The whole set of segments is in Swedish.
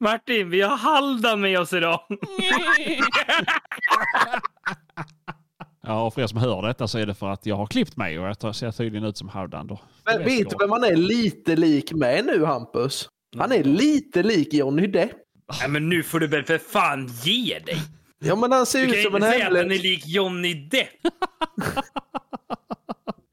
Martin, vi har Haldan med oss idag. Ja, och för er som hör detta så är det för att jag har klippt mig och jag ser tydligen ut som Halvdan då. Men vet du vem man är lite lik med nu Hampus? Han är lite lik Johnny Depp. Nej, men nu får du väl för fan ge dig. Ja men han ser Du ut kan som inte en säga att han är lik Johnny Depp.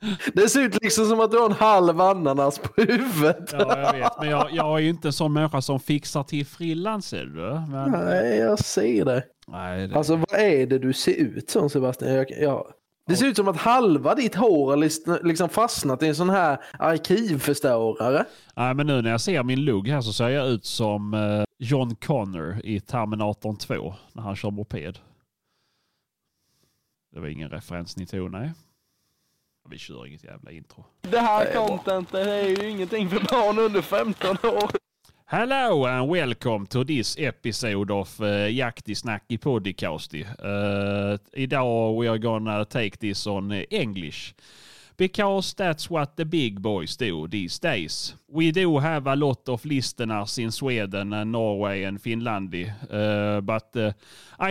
Det ser ut liksom som att du har en halv ananas på huvudet. Ja, jag vet. Men jag, jag är ju inte en sån människa som fixar till frillan ser du. Men, Nej, jag ser det. nej, det, Alltså vad är det du ser ut som Sebastian? Jag, jag, det ser ut som att halva ditt hår har liksom fastnat i en sån här arkivförstörare. nej, men nu när jag ser min lugg här så ser jag ut som eh, John Connor i Terminator 2 när han kör moped. Det var ingen referens ni tog, nej. Vi kör inget jävla intro. Det här contentet är ju ingenting för barn under 15 år. Hello and welcome to this episode of uh, Jakti Snacky Podcasty. Uh, idag we are gonna take this on uh, English. Because that's what the big boys do these days. We do have a lot of listeners in Sweden and Norway and Finland. Uh, but uh,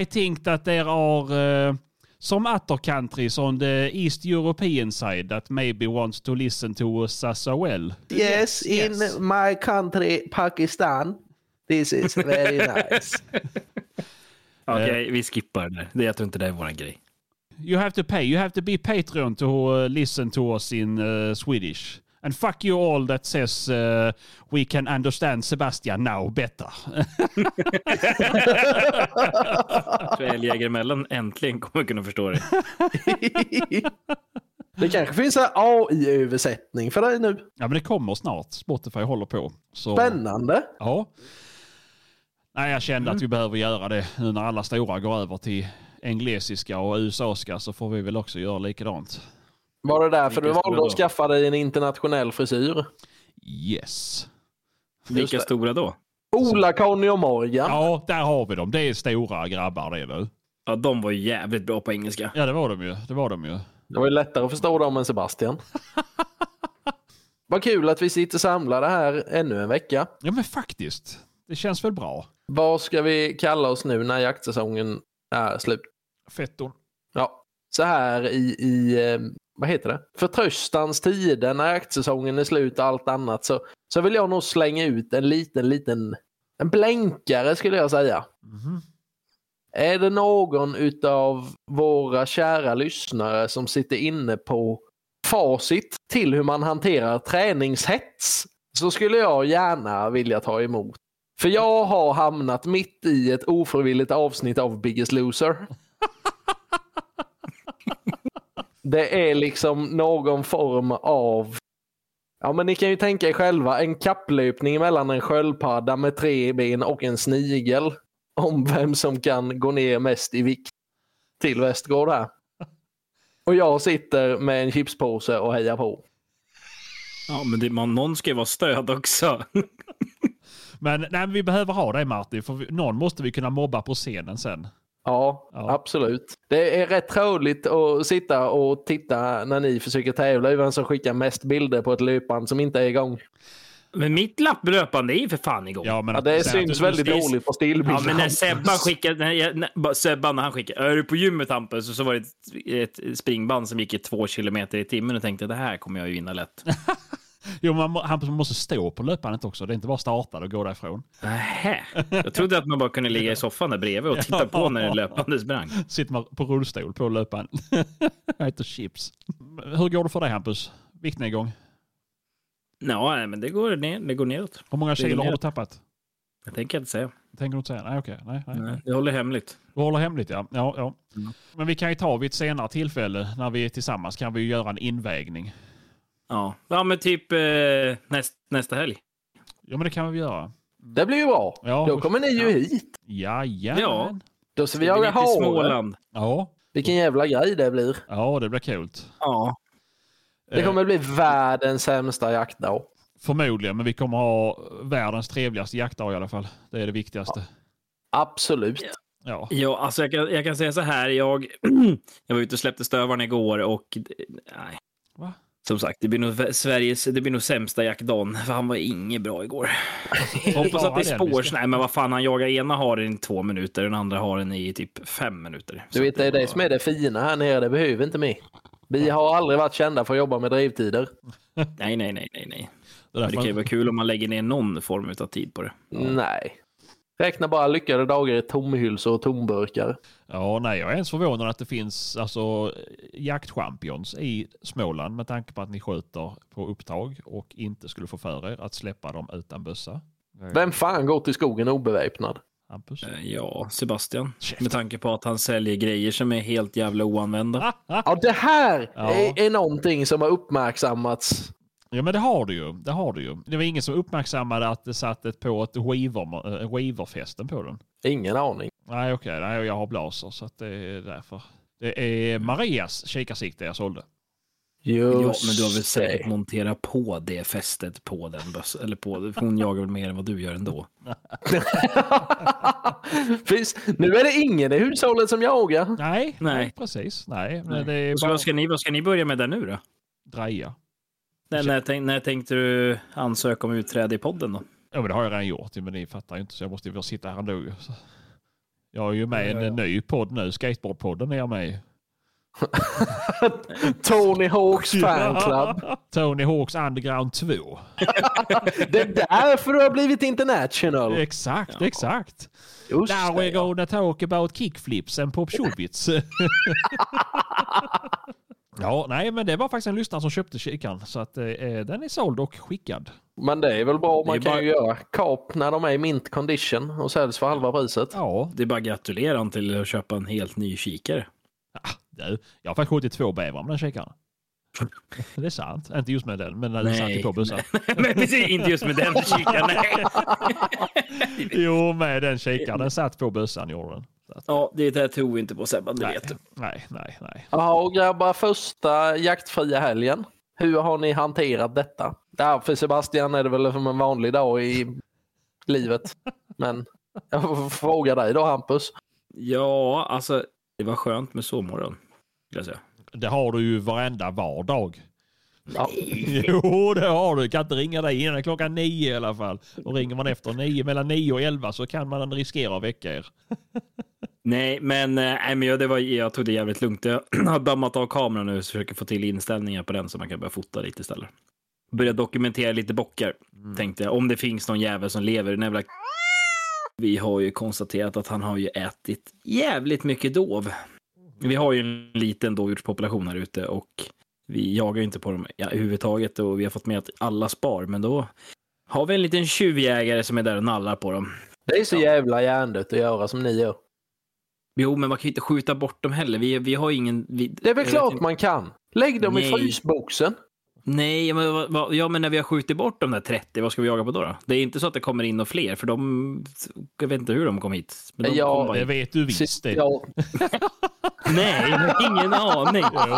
I think that there are uh, some other countries on the East European side that maybe wants to listen to us as well. Yes, in yes. my country Pakistan. This is very nice. Okej, vi skippar det. det. Jag tror inte det är våran grej. You have to pay. You have to be Patreon to listen to us in uh, Swedish. And fuck you all that says uh, we can understand Sebastian now better. Jag tror Älgjägare emellan äntligen kommer kunna förstå det. Det kanske finns en AI-översättning för dig nu. ja, men det kommer snart. Spotify håller på. Så, Spännande. Ja. Nej, jag kände att vi behöver göra det nu när alla stora går över till engelska och USA-ska så får vi väl också göra likadant. Var det därför du valde att skaffa dig en internationell frisyr? Yes. Vilka stora då? Ola, Conny och Morgan. Ja, där har vi dem. Det är stora grabbar det nu. Ja, de var jävligt bra på engelska. Ja, det var de ju. Det var de ju. Det var ju lättare att förstå dem än Sebastian. Vad kul att vi sitter samlade här ännu en vecka. Ja, men faktiskt. Det känns väl bra. Vad ska vi kalla oss nu när jaktsäsongen är slut? Fetton. Ja, så här i, i eh, vad heter det? Förtröstans tider när jaktsäsongen är slut och allt annat så, så vill jag nog slänga ut en liten, liten en blänkare skulle jag säga. Är det någon utav våra kära lyssnare som sitter inne på facit till hur man hanterar träningshets så skulle jag gärna vilja ta emot. För jag har hamnat mitt i ett ofrivilligt avsnitt av Biggest Loser. Det är liksom någon form av Ja men ni kan ju tänka er själva en kapplöpning mellan en sköldpadda med tre ben och en snigel. Om vem som kan gå ner mest i vikt till Västgård här. Och jag sitter med en chipspåse och hejar på. Ja, men det, man, någon ska ju vara stöd också. Men nej, vi behöver ha dig Martin, för vi, någon måste vi kunna mobba på scenen sen. Ja, Ja. absolut. Det är rätt roligt att sitta och titta när ni försöker tävla i vem som skickar mest bilder på ett löpband som inte är igång. Men mitt lapplöpande är ju för fan igång. Ja, Ja, men Ja, det syns du- väldigt du- dåligt på stillbilder. men när Sebban skickade, när jag, när, bara Sebban när han skickade, är du på gymmet Hampus? Och så var det ett, ett springband som gick i två kilometer i timmen och tänkte det här kommer jag ju vinna lätt. Jo, man, han måste stå på löpbandet också. Det är inte bara starta och gå därifrån. Nähä. Jag trodde att man bara kunde ligga i soffan där bredvid och titta på när den löpande sprang. Sitter man på rullstol på löpbandet. Jag äter chips. Hur går det för dig Hampus? Viktnedgång? Ja, men det går, ner, det går neråt. Hur många kilo har du tappat? Jag tänker inte säga. Tänker du inte säga? Nej, okej. Nej, nej. Nej, det håller hemligt. Du håller hemligt ja. ja, ja. Mm. Men vi kan ju ta vid ett senare tillfälle när vi är tillsammans kan vi göra en invägning. Ja, ja men typ eh, näst, nästa helg. Ja men det kan vi göra. Det blir ju bra. Ja, Då kommer ni ju ja. hit. Jajamän. Ja. Då ska vi jaga hare. Småland. Ja. Vilken jävla grej det blir. Ja, det blir kul. Ja. Det kommer bli världens sämsta jaktdag. Förmodligen, men vi kommer ha världens trevligaste jaktdag i alla fall. Det är det viktigaste. Absolut. Ja. Ja, alltså jag kan, jag kan säga så här. Jag, jag var ute och släppte stövaren igår och... Nej. Va? Som sagt, det blir nog Sveriges, det blir nog sämsta jaktdagen. För han var inget bra igår. Hoppas att det är Bara den vi spår. ska- Nej, men vad fan, han jagar ena haren i två minuter, den andra haren i typ fem minuter. Du vet, det är det som är det fina här nere. Det behöver inte mer. Vi har aldrig varit kända för att jobba med drivtider. Nej, nej, nej, nej, nej. Det det kan ju vara kul om man lägger ner någon form av tid på det. Nej. Räkna bara lyckade dagar i tomhylsor och tomburkar. Ja, nej, jag är ens förvånad att det finns alltså, jaktchampions i Småland med tanke på att ni skjuter på upptag och inte skulle få för er att släppa dem utan bössa. Vem fan går till skogen obeväpnad? Hampus? Eh, Ja, Sebastian. Med tanke på att han säljer grejer som är helt jävla oanvända. Ja, det här Ja. är, är någonting som har uppmärksammats. Ja, men det har du ju. Det har du ju. Det var ingen som uppmärksammade att det satt ett på ett skiver, äh, skiverfästen på den. Ingen aning. Nej, okej. Nej, jag har blaser så att det är därför. Det är Marias kikarsikte jag sålde. Ja, men du har väl säkert det. monterat på det fästet på den bössan. Eller på, hon jagar väl mer än vad du gör ändå. Finns, nu är det ingen i hushållet som jagar. Nej, nej. Nej. precis. Nej, men Nej. det är bara vad, ska ni, vad ska ni börja med där nu då? dreja. När, när, tänk, när tänkte du ansöka om utträde i podden då? Ja, men det har jag redan gjort. Men ni fattar ju inte så jag måste ju sitta här ändå. Så. Jag är ju med i en Ja, ja. ny podd nu. Skateboardpodden är jag med i. Tony Hawks fanclub. Tony Hawks Underground 2. Det är därför du har blivit international. Exakt, exakt. Just Now we're ja. gonna talk about kickflips and popshubits. Ja, nej, men det var faktiskt en lyssnare som köpte kikaren. Så att eh, den är såld och skickad. Men det är väl bra. Man kan bara- ju göra kap när de är i mint condition och säljs för halva priset. Ja, Det är bara att gratulera han till att köpa en helt ny kikare. du, jag har faktiskt skjutit två bävrar med den kikaren. Det är sant. Inte just med den, men när den satt i på bussen. Men precis, inte just med den kikaren. Jo, med den kikaren. Den satt på bössan gjorde den. Att, Ja, det där tror vi inte på Sebban, det nej, vet du. nej, nej, nej. Jaha, och grabbar, första jaktfria helgen. Hur har ni hanterat detta? Ja, för Sebastian är det väl som en vanlig dag i livet. Men jag får fråga dig då Hampus. Ja, alltså det var skönt med sovmorgon. Det har du ju varenda vardag. Ja, Jo, det har du. Kan inte ringa dig innan klockan nio i alla fall. Och ringer man efter nio, mellan nio och elva så kan man riskera att väcka er. Nej, men, eh, nej, men jag, det var, jag tog det jävligt lugnt. Jag har dammat av kameran nu och försöker få till inställningar på den så man kan börja fota lite istället. Börja dokumentera lite bockar, tänkte jag. Om det finns någon jävel som lever. Den jävla... Vi har ju konstaterat att han har ju ätit jävligt mycket dov. Vi har ju en liten dovhjortspopulation här ute och vi jagar ju inte på dem ja, överhuvudtaget och vi har fått med att alla spar, men då har vi en liten tjuvjägare som är där och nallar på dem. det är så jävla hjärndött att göra som ni gör. Jo, men man kan ju inte skjuta bort dem heller. Vi, vi har ingen... Vi, Det är väl klart inte- man kan. Lägg dem i Nej. frysboxen. Nej, men, vad- vad- ja, men när vi har skjutit bort de där 30, vad ska vi jaga på då? då? Det är inte så att det kommer in och fler, för de... Jag vet inte hur de kom hit. Men de Ja, kom Det vet du visst det. Ja, Nej, jag ingen aning. Jo,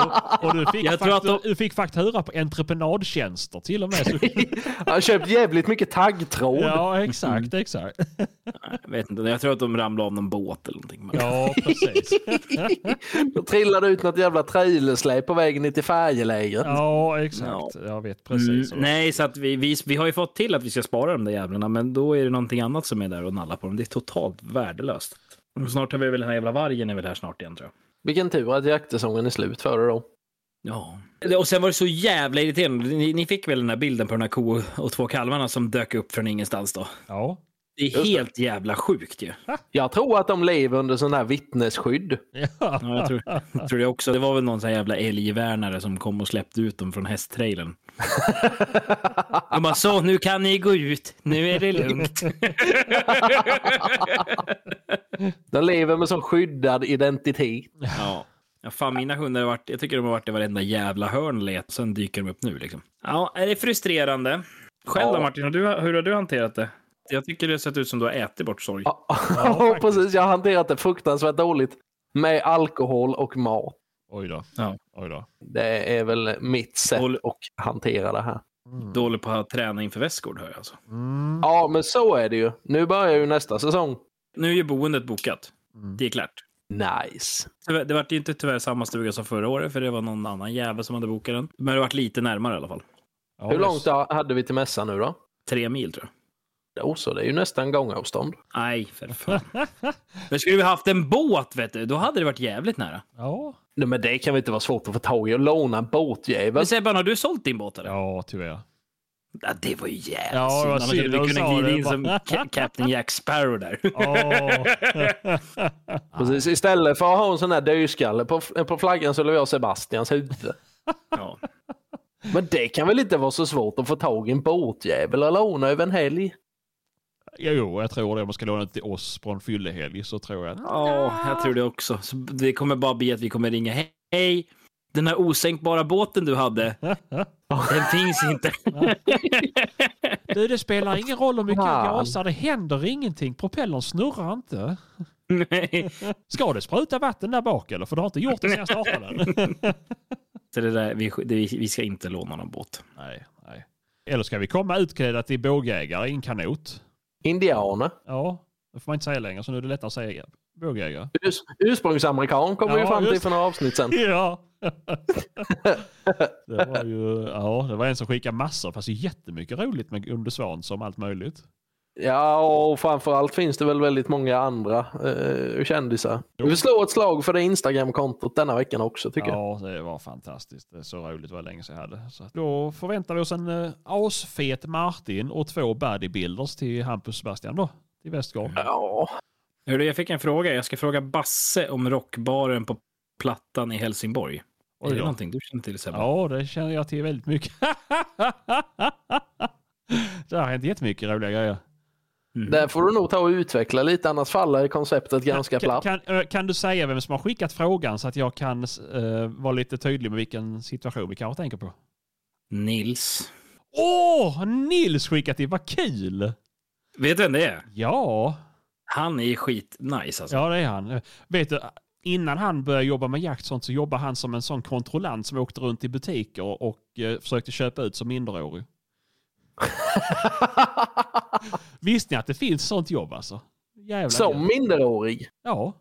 och du fick, Jag tror att du fick faktura på entreprenadtjänster till och med. Så, han har köpt jävligt mycket taggtråd. ja, exakt, exakt. Jag vet inte, jag tror att de ramlade av någon båt eller någonting. Men... Ja, precis. Då trillade ut något jävla trailersläp på vägen ner till färjelägret. Ja, exakt. Jag vet precis. Mm, nej, så att vi, vi, vi har ju fått till att vi ska spara de där jävlarna, men då är det någonting annat som är där och nallar på dem. Det är totalt värdelöst. Och Snart har vi väl den här jävla vargen är väl här snart igen tror jag. Vilken tur att jaktsäsongen är slut för det då. Ja. Och sen var det så jävla irriterande. Ni, ni fick väl den här bilden på den här ko och två kalvarna som dök upp från ingenstans då? Ja. Det är helt jävla sjukt ju. Jag tror att de lever under sån här vittnesskydd. Ja. Ja, jag, tror, jag tror det också. Det var väl någon sån här jävla älgvärnare som kom och släppte ut dem från hästtrailern. De bara så, nu kan ni gå ut. Nu är det lugnt. De lever med sån skyddad identitet. Ja. Ja, fan, mina hundar har varit, jag tycker de har varit i varenda jävla hörn let, sen dyker de upp nu liksom. Ja, är det frustrerande? Själv då Ja. Martin, hur har du hanterat det? Jag tycker det har sett ut som du har ätit bort sorg. Ja, precis. Jag har hanterat det fruktansvärt dåligt. Med alkohol och mat. Oj då. Ja. Oj då. Det är väl mitt sätt Håll- att hantera det här. Du håller på att träna inför Västgård hör jag alltså. Mm. Ja, men så är det ju. Nu börjar ju nästa säsong. Nu är ju boendet bokat. Det är klart. Nice. Det var ju inte tyvärr samma stuga som förra året, för det var någon annan jävel som hade bokat den. Men det var lite närmare i alla fall. Ja, Hur långt ha- hade vi till mässan nu då? Tre mil tror jag. Oh, så det är ju nästan gångavstånd. Nej, för fan. Men skulle vi haft en båt, vet du, då hade det varit jävligt nära. Ja, Nej, men det kan väl inte vara svårt att få tag i och låna en båtjävel? Men Sebban, har du sålt din båt eller? ja tyvärr. Ja, det var ju jävligt Ja, synd. Annars hade att vi du kunnat glida in som Captain Jack Sparrow där. Åh. Precis, istället för att ha en sån här dödskalle på, på flaggan så vill vi ha Sebastians huvud. Ja. Men det kan väl inte vara så svårt att få tag i en båtjävel och låna över en helg? Jo, jag tror det. Om man ska låna det till oss på en fyllehelg så tror jag. Ja, jag tror det också. Så det kommer bara bli att vi kommer ringa. "He- Hej, den här osänkbara båten du hade, den finns inte. Du, det spelar ingen roll hur mycket jag gasar. Det händer ingenting. Propellern snurrar inte. Nej. Ska det spruta vatten där bak eller? För det har inte gjort det sen jag startade den. Så det där, vi, det, vi ska inte låna någon båt. nej, nej. Eller ska vi komma utklädda till bågjägare i en kanot? Indianer. Ja, det får man inte säga längre så nu är det lättare att säga bågjägare. Urs ursprungsamerikan kommer vi Ja, fram till just- för några avsnitt sen. Ja. det var ju, ja, det var en som skickade massor, fast det är jättemycket roligt med Gunde Svans om allt möjligt. Ja, och framförallt finns det väl väldigt många andra eh, kändisar. Vi vill slå ett slag för det Instagram-kontot denna veckan också tycker jag. Ja, det var fantastiskt. Det är så roligt, det var länge sedan jag hade. Så då förväntar vi oss en uh, asfet Martin och två bodybuilders till Hampus Sebastian då, till Västgård. Ja, Hörru, jag fick en fråga. Jag ska fråga Basse om rockbaren på Plattan i Helsingborg. Oj är det då. någonting du känner till Sebbe? Ja, det känner jag till väldigt mycket. det har hänt jättemycket roliga grejer. Mhm. där får du nog ta och utveckla lite annars faller konceptet ganska kan, platt. kan, eh, kan du säga vem som har skickat frågan så att jag kan eh, vara lite tydlig med vilken situation vi kanske tänker på? Nils. Åh, Nils skickat in, vad kul! Vet du vem det är? Ja, Han är skit nice alltså. ja det är han. Vet du, innan han började jobba med jakt sånt så jobbade han som en sån kontrollant som åkte runt i butiker och eh, försökte köpa ut som minderårig. Visste ni att det finns sånt jobb alltså? Jävlar. Som minderårig. Ja.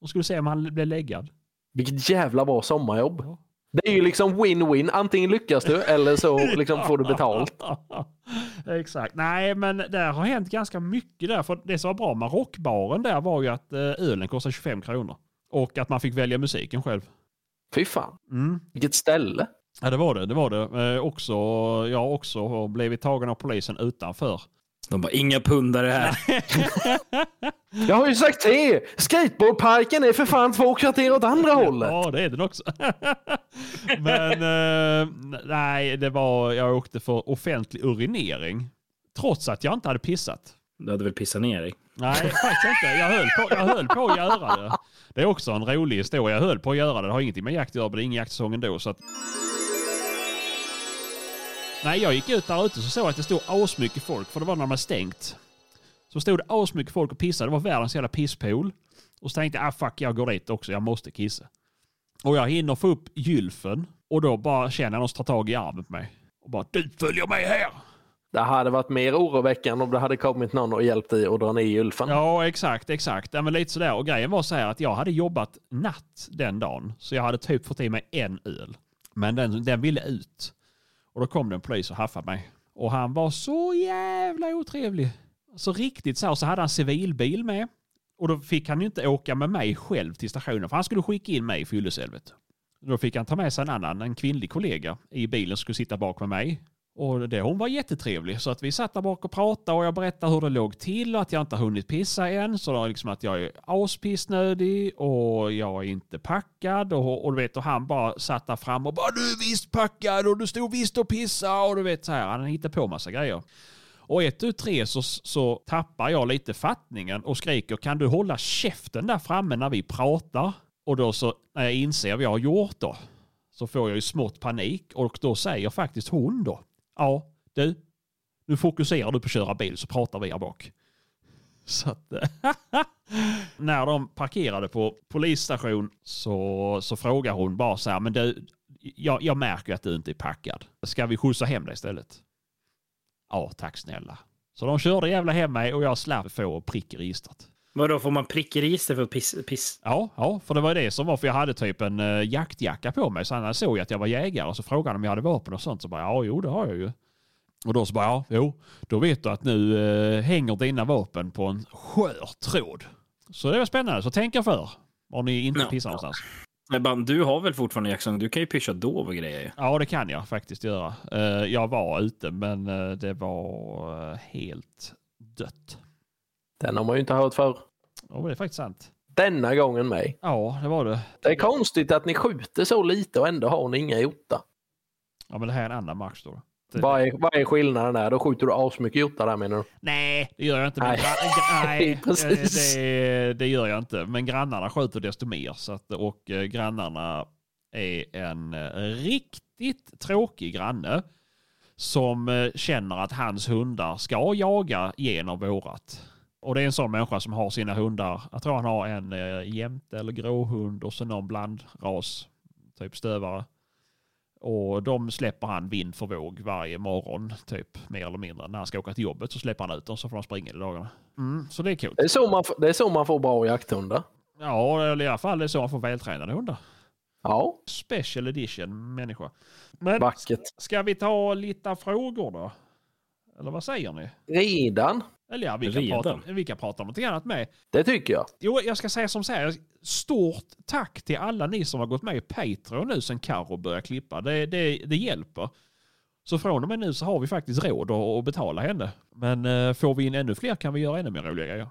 Och skulle se om han blev läggad. Vilket jävla bra sommarjobb. Ja. Det är ju liksom win-win. Antingen lyckas du eller så liksom får du betalt. Exakt. Nej, men där har hänt ganska mycket där. För det som var bra med rockbaren där var ju att eh, ölen kostade 25 kronor. Och att man fick välja musiken själv. Fy fan. Mm. Vilket ställe. Ja, det var det. Det var det. Eh, också, jag har också blivit tagen av polisen utanför. De bara, inga pundare här. Jag har ju sagt det! Skateboardparken är för fan två kvarter åt andra hållet. Ja, det är den också. Men eh, nej, det var, jag åkte för offentlig urinering. Trots att jag inte hade pissat. Du hade väl pissat ner dig? Nej, faktiskt inte. Jag höll, på, jag höll på att göra det. Det är också en rolig historia. Jag höll på att göra det. Det har ingenting med jakt att göra, men det är ingen jaktsäsong ändå. Så att... Nej, jag gick ut där ute så såg jag att det stod asmycket folk, för det var när de hade stängt. Så stod det asmycket folk och pissade. Det var världens jävla pisspool. Och så tänkte jag, ah fuck, jag går dit också. Jag måste kissa. Och jag hinner få upp gylfen och då bara känner jag någon som tar tag i armen på mig. Och bara, du följer med här! Det hade varit mer oroväckande om det hade kommit någon och hjälpt dig att dra ner Ulfen. Ja, exakt, exakt. Ja, men lite sådär. Och grejen var så här att jag hade jobbat natt den dagen. Så jag hade typ fått i mig en öl. Men den, den ville ut. Och då kom det en polis och haffade mig. Och han var så jävla otrevlig. Så riktigt så här, så hade han civilbil med. Och då fick han ju inte åka med mig själv till stationen. För han skulle skicka in mig i fylleselvet. Då fick han ta med sig en annan, en kvinnlig kollega i bilen som skulle sitta bak med mig. Och det, hon var jättetrevlig. Så att vi satt där bak och pratade och jag berättade hur det låg till och att jag inte har hunnit pissa än. Så då liksom att jag är aspissnödig och jag är inte packad. Och, och du vet, och han bara satt där fram och bara du är visst packad och du stod visst och pissade och du vet så här. Han hittade på massa grejer. Och ett ut tre så, så tappar jag lite fattningen och skriker kan du hålla käften där framme när vi pratar? Och då så när jag inser vad jag har gjort då så får jag ju smått panik och då säger faktiskt hon då ja du nu fokuserar du på att köra bil så pratar vi här bak. Så att, eh, när de parkerade på polisstation så, så frågar hon bara så här, men du, jag, jag märker att du inte är packad. Ska vi skjutsa hem dig istället? Ja, tack snälla. Så de körde jävla hem mig och jag slapp få prick i registret. Vadå, får man prickregister för piss, piss? Ja, ja, för det var det som var, för jag hade typ en uh, jaktjacka på mig, så han såg att jag var jägare och så frågade han om jag hade vapen och sånt. Så bara, ja, jo, det har jag ju. Och då så bara, ja, jo, då vet du att nu uh, hänger dina vapen på en skör tråd. Så det var spännande, så tänk er för om ni inte Ja. pissar någonstans. Men du har väl fortfarande jackson? Du kan ju pyscha dov och grejer. Ja, det kan jag faktiskt göra. Eh, jag var ute, men eh, det var eh, helt dött. Den har man ju inte hört förr. Och det är faktiskt sant. Denna gången med. Ja, det var det. Det är konstigt att ni skjuter så lite och ändå har ni inga hjortar. Ja, men det här är en annan match då. Vad är, vad är skillnaden där? Då skjuter du asmycket hjortar där menar du? Nej, det gör jag inte. Nej. nej, Precis. eh, det, det gör jag inte. Men grannarna skjuter desto mer. Så att, och eh, grannarna är en eh, riktigt tråkig granne som känner att hans hundar ska jaga genom vårat. Och det är en sån människa som har sina hundar. Jag tror han har en eh, jämte eller gråhund och så någon blandras, typ stövare. Och de släpper han vind för våg varje morgon, typ mer eller mindre. När han ska åka till jobbet så släpper han ut dem så får de springa i dagarna. Mm, så det är coolt. Det är, så man, det är så man får bra jakthundar. Ja, eller i alla fall det är så man får vältränade hundar. Ja, Special edition människa. Men vackert. ska vi ta lite frågor då? Eller vad säger ni? Redan? Eller ja, vi kan, Redan? prata, vi kan prata om någonting annat med. Det tycker jag. Jo, jag ska säga som så här. Stort tack till alla ni som har gått med i Patreon nu sen Karo började klippa. Det, det, det hjälper. Så från och med nu så har vi faktiskt råd att, betala henne. Men eh, får vi in ännu fler kan vi göra ännu mer roliga grejer.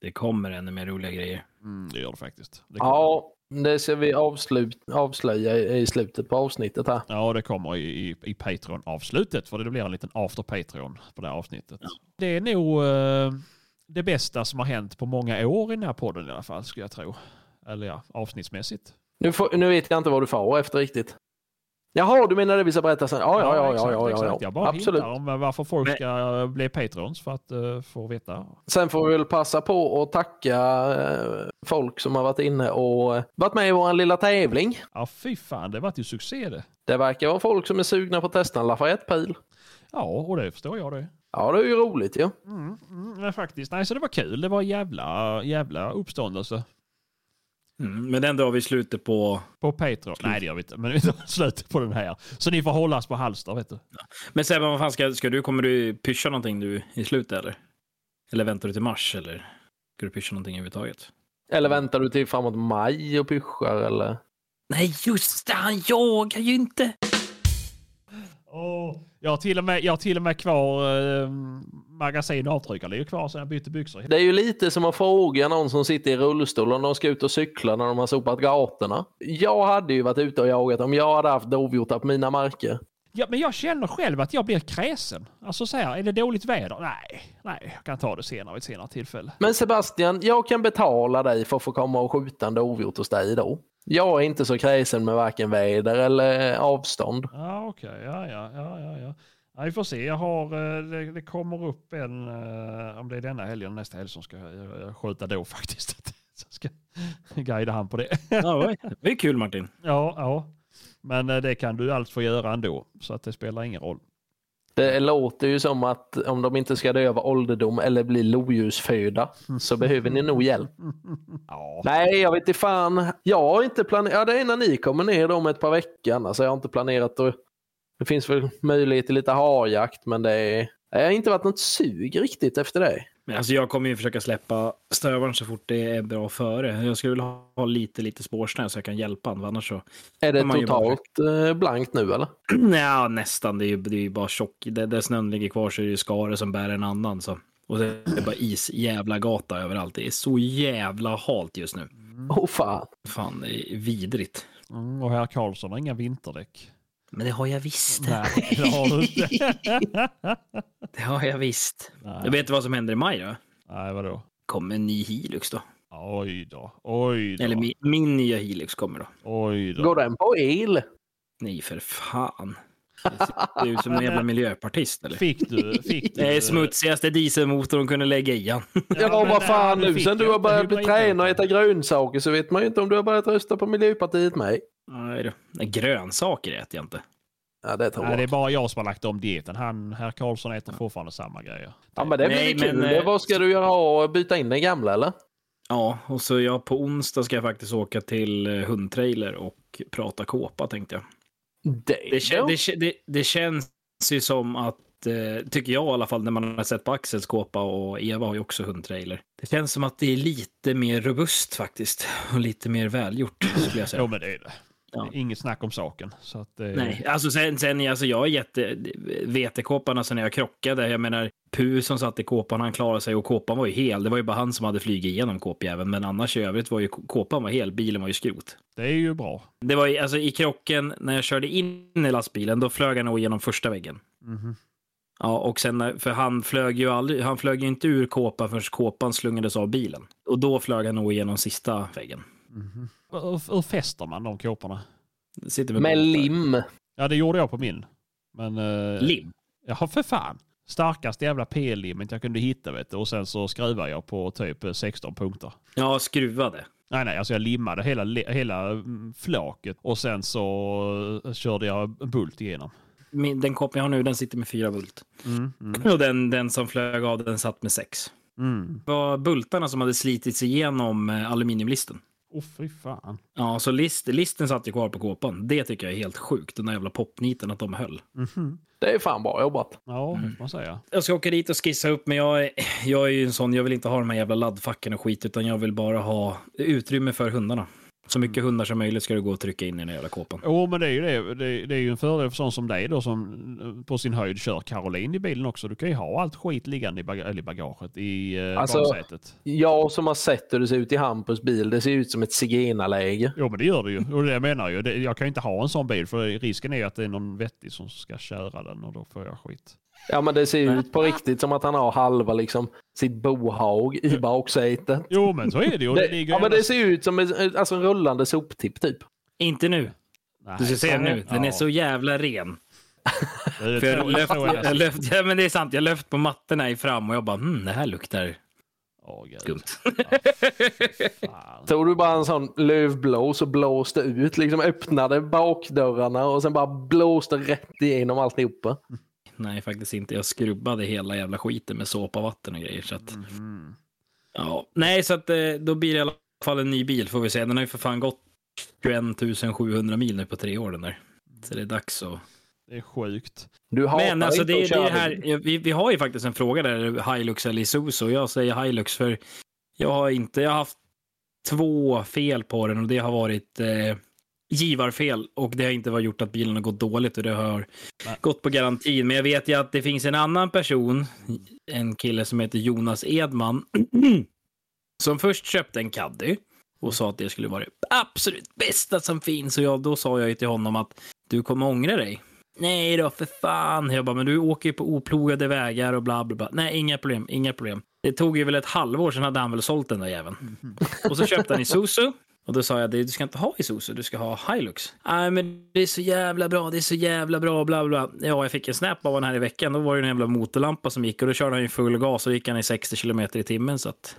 Det kommer ännu mer roliga grejer. Mm, det gör det faktiskt. Det. Ja, det ska vi avslut, avslöja i slutet på avsnittet här. Ja, det kommer i, i, i Patreon-avslutet. För det blir en liten after Patreon på det här avsnittet. Det är nog eh, det bästa som har hänt på många år i den här podden i alla fall, skulle jag tro. Eller ja, avsnittsmässigt. Nu, får, nu vet jag inte vad du får efter riktigt. Jaha, du menar det vi ska berätta sen? Ja, ja, ja, ja, ja, ja, ja. Jag bara absolut. om varför folk ska bli Patrons för att uh, få veta. Sen får vi väl passa på att tacka eh, folk som har varit inne och eh, varit med i vår lilla tävling. Ja, fy fan, det vart ju succé det. Det verkar vara folk som är sugna på att testa en Lafayette-pil. Ja, och det förstår jag det. Ja, det är ju roligt ju. Mm, mm, men faktiskt, nej, så det var kul. Det var jävla, jävla uppståndelse. Mm, men den drar vi slutet på. På Patreon. Nej, det gör vi inte. Men vi tar slutet på den här. Så ni får hållas på halster, vet du. Men Sebbe, vad fan ska, ska du, kommer du pyscha någonting du i slutet eller? Eller väntar du till mars eller? Ska du pyscha någonting överhuvudtaget? Eller väntar du till framåt maj och pyschar eller? Nej, just det, han jagar ju inte. Oh. Jag, har till och med, jag har till och med kvar eh, magasin och avtryckare. Det är ju kvar sen jag bytte byxor. Det är ju lite som att fråga någon som sitter i rullstol om de ska ut och cykla när de har sopat gatorna. Jag hade ju varit ute och jagat om jag hade haft dovhjortar på mina marker. Ja, men jag känner själv att jag blir kräsen. Alltså så här, är det dåligt väder? Nej, nej, jag kan ta det senare vid ett senare tillfälle. Men Sebastian, jag kan betala dig för att få komma och skjuta en dovhjort hos dig då. Jag är inte så kräsen med varken väder eller avstånd. Ja, okej. Ja, ja, ja, ja, ja. Ja, vi får se. Jag har, eh, det, det kommer upp en, eh, om det är denna helgen nästa helg som ska jag, jag skjuta då faktiskt. Så ska guida han på det. Ja, det är kul Martin. Ja, ja. Men eh, det kan du allt få göra ändå. Så att det spelar ingen roll. Det låter ju som att om de inte ska dö av ålderdom eller bli lodjursföda så behöver ni nog hjälp. Ja, Nej, jag vet inte fan. Jag har inte planerat. Ja, det är när ni kommer ner om ett par veckor. Annars har jag inte planerat. att... Det finns väl möjlighet till lite harjakt, men det är... Det har inte varit något sug riktigt efter det. Men alltså jag kommer ju försöka släppa stövaren så fort det är bra före. Jag skulle vilja ha lite, lite spårsnö så jag kan hjälpa honom. Annars så... Är det ju bara- totalt eh, blankt nu eller? Ja, nästan. Det är ju, det är ju bara tjock. Där, där snön ligger kvar så är det ju skare som bär en annan. Så. Och det är bara is, jävla gata överallt. Det är så jävla halt just nu. Åh oh, fan. Fan, det är vidrigt. mm, och herr Karlsson har inga vinterdäck. Men det har jag visst. Nej, det har du inte. Det har jag visst. Nej. Jag vet vad som händer i maj då. Nej, vadå? Kommer en ny Hilux då. Oj då. Oj då. Eller min, min nya Hilux kommer då. Oj då. Går den på el? Nej, för fan. Det ser ut som en jävla miljöpartist eller? Fick du? Fick du Det är smutsigaste dieselmotorn de kunde lägga i han. Ja, men vad fan du nu sen du har börjat träna och äta grönsaker så vet man ju inte om du har börjat rösta på Miljöpartiet med. Nej då. Nej, Grönsaker äter jag inte. Ja, det Nej, det är jag. bara jag som har lagt om dieten. Han, herr Karlsson äter fortfarande samma grejer. Ja, men det blir Nej, kul. men, eh, Vad ska du göra? Och byta in den gamla eller? Ja, och så jag på onsdag ska jag faktiskt åka till eh, hundtrailer och prata kåpa tänkte jag. Det, Det, kän, det, kä- det, det känns ju som att, eh, tycker jag i alla fall, när man har sett på Axels kåpa och Eva har ju också hundtrailer. Det känns som att det är lite mer robust faktiskt och lite mer välgjort skulle jag säga. Jo, men det är det. Ja. Inget snack om saken. Så att, eh, Nej, alltså sen, sen alltså jag är jätte... VT-kåpan, alltså när jag krockade, jag menar Pu som satt i kåpan, han klarade sig och kåpan var ju hel. Det var ju bara han som hade flugit igenom kåpjäveln, men annars i övrigt var ju kåpan var hel, bilen var ju skrot. Det är ju bra. Det var ju, alltså i krocken, när jag körde in i lastbilen, då flög han nog igenom första väggen. Mhm. Ja, och sen, för han flög ju aldrig, han flög ju inte ur kåpan förrän kåpan slungades av bilen. Och då flög han nog igenom sista väggen. Mhm. Hur, hur fäster man de kåporna? Med bara- lim. Ja, det gjorde jag på min. Men... eh, Lim? Ja, för fan. Starkaste jävla PL-limmet jag kunde hitta vet du. Och sen så skruvade jag på typ eh, 16 punkter. Ja, skruvade. Nej, nej, alltså jag limmade hela, hela mm, flaket och sen så eh, körde jag en bult igenom. Min, den kåpan jag har nu, den sitter med fyra volt. Mm, mm, Och den, den som flög av, den satt med sex. mm. Det var bultarna som hade slitits igenom eh, aluminiumlisten. Åh fy fan. Ja, så list, listen satt ju kvar på kåpan. Det tycker jag är helt sjukt, den där jävla popniten att de höll. Mhm. Det är fan bra jobbat. Ja, Mm. man säga. Jag ska åka dit och skissa upp, men jag är, jag är ju en sån, jag vill inte ha de här jävla laddfacken och skit, utan jag vill bara ha utrymme för hundarna. Så mycket hundar som möjligt ska du gå och trycka in i den jävla kåpan. Jo, men det är ju det. Det, det är ju en fördel för sån som dig då som eh, på sin höjd kör Caroline i bilen också. Du kan ju ha allt skit liggande i, bag eller i bagaget, i eh, Alltså- baksätet. Jag som har sett hur det ser ut i Hampus bil, det ser ut som ett zigenarläge. Jo, men det gör det ju. Och det jag menar ju. Det, jag kan ju inte ha en sån bil för risken är ju att det är någon vettig som ska köra den och då får jag skit. Ja men det ser ut på riktigt som att han har halva liksom sitt bohag i baksätet. Jo, men så är det ju. Det, ligger ja men det ser ut som en, alltså en rullande soptipp typ. Inte nu. Nej, Du ska se nu. Den ja. är så jävla ren. Det är- För jag tror- löft, tror jag- jag löft, ja, men det är sant. Jag löft på mattorna i fram och jag bara, hmm, det här luktar gud. skumt. Tog du bara en sån lövblås och blåste ut, liksom öppnade bakdörrarna och sen bara blåste rätt igenom alltihopa. Nej, faktiskt inte. Jag skrubbade hela jävla skiten med såpa, vatten och grejer. Så att, Mhm. ja. Nej, så att eh, då blir det i alla fall en ny bil får vi se. Den har ju för fan gått 21 700 mil nu på tre år den där. Så det är dags att... Det är sjukt. Du hatar Men alltså det, det här, vi, vi har ju faktiskt en fråga där, Hilux eller Isuzu. Jag säger Hilux för jag har inte, jag har haft två fel på den och det har varit eh, givarfel och det har inte varit gjort att bilen har gått dåligt och det har Nej. gått på garantin. Men jag vet ju att det finns en annan person, en kille som heter Jonas Edman, som först köpte en Caddy och sa att det skulle vara det absolut bästa som finns. Och jag, då sa jag ju till honom att du kommer ångra dig. Nej då, för fan. Jag bara, men du åker ju på oplogade vägar och bla bla bla. Nej, inga problem, inga problem. Det tog ju väl ett halvår, sen hade han väl sålt den där jäveln. Och så köpte han Isuzu. Och då sa jag, du ska inte ha Isuzu, du ska ha Hilux. Nej, men det är så jävla bra, det är så jävla bra, bla bla. Ja, jag fick en snap av honom här i veckan. Då var det en jävla motorlampa som gick och då körde han ju full gas och gick han i 60 kilometer i timmen. Så att,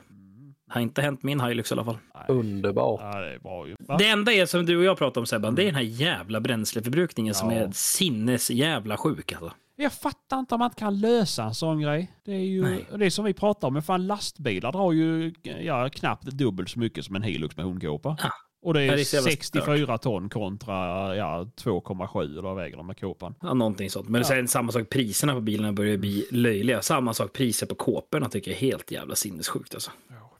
det har inte hänt min Hilux i alla fall. Underbart. Ja, det är bra ju. Va? Det enda är som du och jag pratade om Sebban, det är den här jävla bränsleförbrukningen som Ja. är sinnes jävla sjuk alltså. Jag fattar inte om man inte kan lösa en sån grej. Det är ju Nej. det är som vi pratar om. Men fan lastbilar drar ju ja, knappt dubbelt så mycket som en Hilux med hundkåpa. Ja. Och det är, det är så jävla 64 ton kontra ja, 2,7 eller vad väger de med kåpan. Ja, någonting sånt. Men Ja. sen samma sak, priserna på bilarna börjar bli löjliga. Samma sak, priser på kåporna tycker jag är helt jävla sinnessjukt alltså.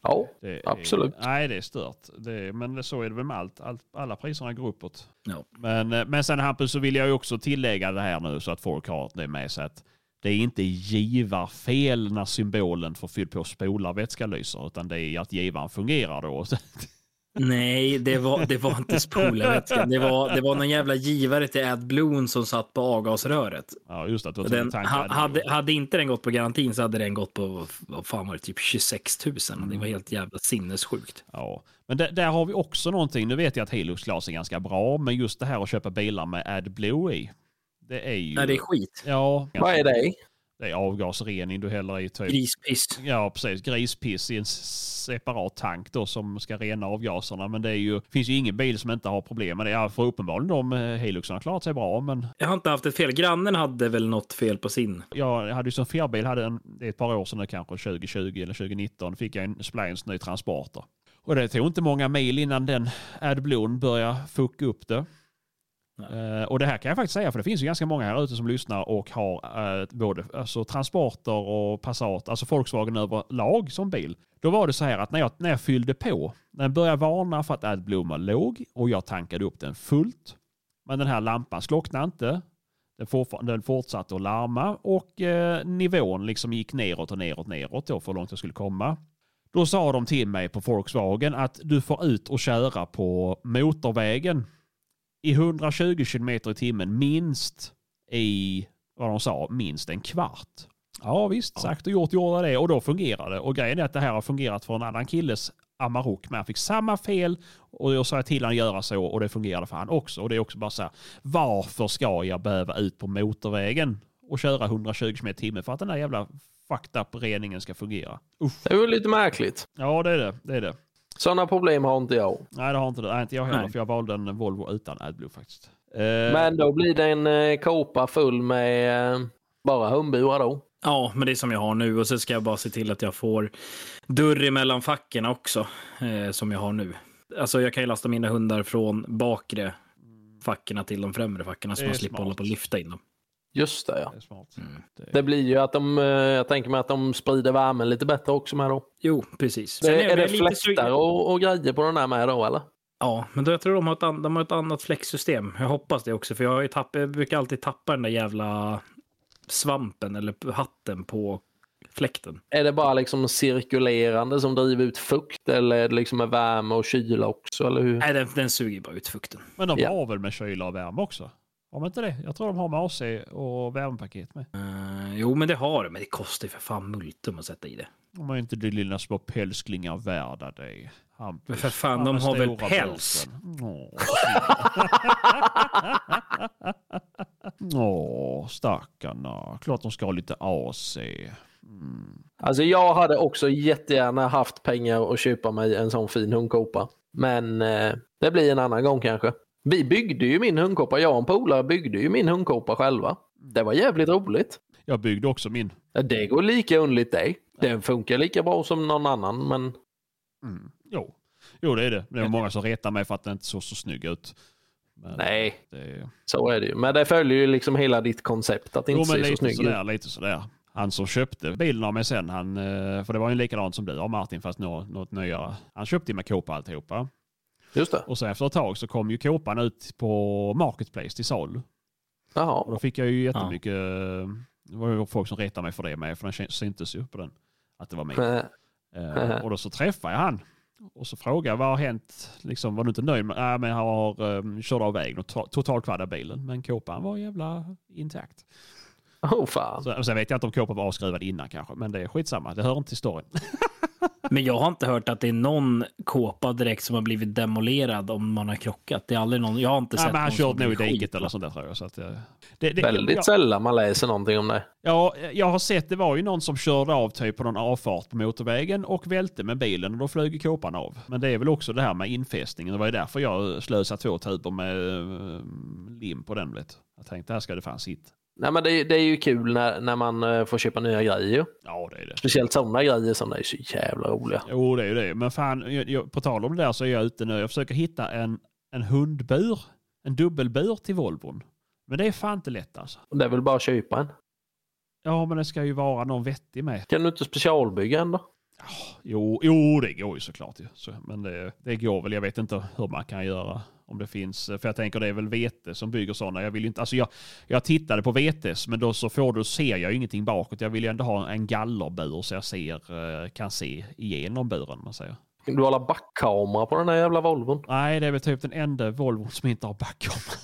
Ja, Det är, Absolut. Nej, det är stört. Det är, men det, så är det väl med allt. allt. Alla priserna går uppåt. Ja. Men, eh, men sen Hampus så vill jag ju också tillägga det här nu så att folk har det med sig att det är inte givarfel när symbolen för fyll på spolarvätska lyser utan det är att givaren fungerar då. Nej, det var, det var inte spolarvätskan. Det var, det var någon jävla givare till AdBlue som satt på avgasröret. Ja, just att du har Den, ha, hade, hade inte den gått på garantin så hade den gått på, vad fan var det, typ 26 000. Det var helt jävla sinnessjukt. Ja, men där, där har vi också någonting. Nu vet jag att Hilux glas är ganska bra, men just det här att köpa bilar med AdBlue i. Det är ju... Nej, det är skit. Ja, Vad är det? Det är avgasrening du häller i typ. Grispiss. Ja, precis. Grispiss i en separat tank då som ska rena avgaserna. Men det är ju, finns ju ingen bil som inte har problem med det. Ja, för uppenbarligen de eh, har klarat sig bra, men Jag har inte haft ett fel. Grannen hade väl något fel på sin. jag hade ju som firbil, hade en, det är ett par år sedan nu kanske, 2020 eller 2019, fick jag en Splines ny Transporter. Och det tog inte många mil innan den AdBlue började fucka upp det. Uh, och det här kan jag faktiskt säga, för det finns ju ganska många här ute som lyssnar och har uh, både alltså, transporter och Passat, alltså Volkswagen överlag som bil. Då var det så här att när jag, när jag fyllde på, när jag började varna för att AdBlue var låg och jag tankade upp den fullt, men den här lampan slocknade inte, den, fortfar- den fortsatte att larma och uh, nivån liksom gick neråt och neråt neråt då för hur långt jag skulle komma. Då sa de till mig på Volkswagen att du får ut och köra på motorvägen i 120 km i timmen minst i, vad de sa, minst en kvart. Ja visst, sagt och gjort gjorde det och då fungerade det. Och grejen är att det här har fungerat för en annan killes Amarok. Men han fick samma fel och jag sa till honom att göra så och det fungerade för han också. Och det är också bara så här, varför ska jag behöva ut på motorvägen och köra 120 km i timmen för att den här jävla fucked up reningen ska fungera? Usch. Det är ju lite märkligt. Ja det är det, det är det. Sådana problem har inte jag. Nej det har inte det. Nej, inte jag heller Nej. för jag valde en Volvo utan AdBlue faktiskt. Eh, Men då blir det en eh, full med eh, bara hundburar då. Ja, men det är som jag har nu. Och så ska jag bara se till att jag får dörr emellan facken också, eh, som jag har nu. Alltså jag kan ju lasta mina hundar från bakre fackorna till de främre fackorna så man slipper smart. hålla på och lyfta in dem. Just det ja. det är smart. Mm. Det- blir ju att de, eh, jag tänker mig att de sprider värmen lite bättre också med då. Jo, precis. Det, Sen är, jag det fläktar och, och grejer på den där med då eller? Ja, men då jag tror de har, ett, an- de har ett annat fläcksystem. Jag hoppas det också, för jag, tapp, jag brukar alltid tappa den där jävla svampen eller hatten på fläkten. Är det bara liksom cirkulerande som driver ut fukt eller är det liksom med värme och kyla också? Eller hur? Nej, den, den suger bara ut fukten. Men de Ja. har väl med kyla och värme också? Har de inte det? Jag tror de har med AC och värmepaket med. Eh, jo, men det har det, men det kostar ju för fan multum att sätta i det. De har ju inte de lilla små pälsklingar värda det. Hampus. Men för fan, Han de har väl päls? Åh, Åh, stackarna. Klart de ska ha lite AC. Mm. Alltså jag hade också jättegärna haft pengar att köpa mig en sån fin hundkåpa. Men eh, det blir en annan gång kanske. Vi byggde ju min hundkåpa, jag och en polare byggde ju min hundkåpa själva. Det var jävligt roligt. Jag byggde också min. Det går lika underligt det. Den funkar lika bra som någon annan men Mm. Jo. jo, det är det. Det är många som retar mig för att den inte såg så snygg ut. Men nej, Det... så är det ju. Men det följer ju liksom hela ditt koncept att Jo, inte men ser så snygg sådär, ut. lite sådär. Han som köpte bilen av mig sen, han, eh, för det var ju likadant som du har Martin, fast något, något nyare. Han köpte ju med Copa alltihopa. Just det. Och så efter ett tag så kom ju Copan ut på Marketplace till salu. Och Jaha. då fick jag ju jättemycket, det var ju folk som retade mig för det med, för den syntes ju på den, att det var min. Eh, Eh, och då så träffade jag han. Och så frågade jag vad har hänt? Liksom, var du inte nöjd? med Nej, men han har um, kört av vägen och to- totalkvaddade bilen. Men kåpan var jävla intakt. Oh fan. Så, sen vet jag inte om kåpan var avskriven innan kanske, men det är skitsamma. Det hör inte till storyn. Men jag har inte hört att det är någon kåpa direkt som har blivit demolerad om man har krockat. Det är aldrig någon, jag har inte Nej, sett men han någon som körde nog i diket eller sånt där tror jag. Så att, eh, det, det, Väldigt jag, sällan man läser någonting om det. ja, jag har sett, det var ju någon som körde av typ på någon avfart på motorvägen och välte med bilen och då flög kåpan av. Men det är väl också det här med infästningen. Det var ju därför jag slösade två tuber med eh, lim på den. Vet. Jag tänkte här ska det fan sitta. Nej men det, det är ju kul när, när man eh, får köpa nya grejer. Ja, det är det. Speciellt sådana grejer som är så jävla roliga. Jo, det är ju det. Men fan, jag, jag, på tal om det där så är jag ute nu. Jag försöker hitta en, en hundbur. En dubbelbur till Volvon. Men det är fan inte lätt alltså. Det är väl bara att köpa en. Ja, men det ska ju vara någon vettig med. Kan du inte specialbygga en då? Jo, jo det går ju såklart. Ju. Så, men det, det går väl. Jag vet inte hur man kan göra. Om det finns. För jag tänker det är väl vete som bygger sådana. Jag vill inte, alltså jag, jag tittade på vetes men då så får du, ser jag ingenting bakåt. Jag vill ju ändå ha en gallerbur så jag ser, eh, kan se igenom buren man säger. Du hålla backkamera på den här jävla Volvon? Nej, det är väl typ den enda Volvo som inte har backkamera.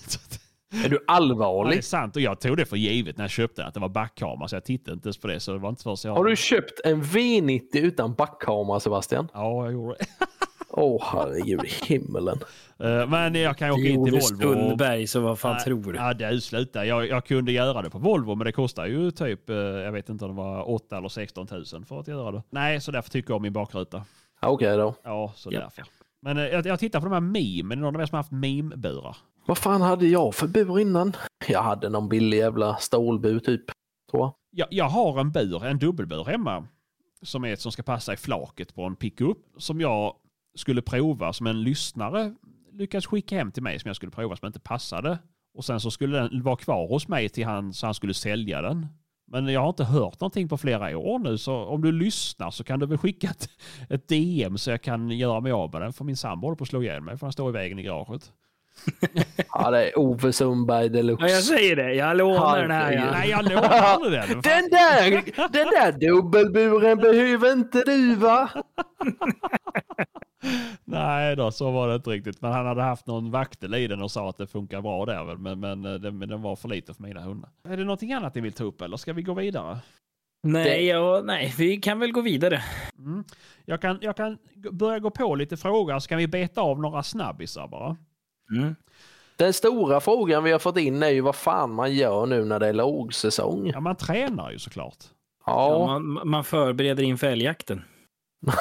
Är du Ja, det är allvarlig? sant och jag tog det för givet när jag köpte den, att det var backkamera så jag tittade inte ens på det så det var inte jag... Har du köpt en V90 utan backkamera Sebastian? Ja, jag gjorde det. Åh herregud i himmelen. Eh, Men jag kan ju åka in till Volvo. Sundberg, så vad fan Nej, tror du? Ja, det sluta. Jag, jag kunde göra det på Volvo, men det kostar ju typ, eh, jag vet inte om det var 8 eller 16 000 för att göra det. Nej, så därför tycker jag om min bakruta. Okej då. Ja, så Ja. därför. Men eh, jag, jag tittar på de här meme, är det någon av er som har haft meme-burar? Vad fan hade jag för bur innan? Jag hade någon billig jävla stålbur typ. Tror jag. Jag, jag har en bur, en dubbelbur hemma, som är ett som ska passa i flaket på en pickup, som jag skulle prova som en lyssnare lyckades skicka hem till mig som jag skulle prova som inte passade. Och sen så skulle den vara kvar hos mig till han, så han skulle sälja den. Men jag har inte hört någonting på flera år nu, så om du lyssnar så kan du väl skicka ett, ett DM så jag kan göra mig av med den. För min sambo håller på att slå ihjäl mig för han står i vägen i garaget. Ja, det är Ove Sundberg deluxe. Ja, jag säger det. Jag lånar den här. Ja. Nej, jag aldrig den. Den där, den där dubbelburen behöver inte du va? Nej då, så var det inte riktigt. Men han hade haft någon vaktel i den och sa att det funkar bra där väl. Men, men, eh, den, men den var för lite för mina hundar. Är det någonting annat ni vill ta upp eller ska vi gå vidare? Nej, ja, nej, vi kan väl gå vidare. Mm. Jag, kan, jag kan börja gå på lite frågor så kan vi beta av några snabbisar bara. Mm. Den stora frågan vi har fått in är ju vad fan man gör nu när det är lågsäsong. Ja, man tränar ju såklart. Ja, Ja, man, man förbereder inför älgjakten.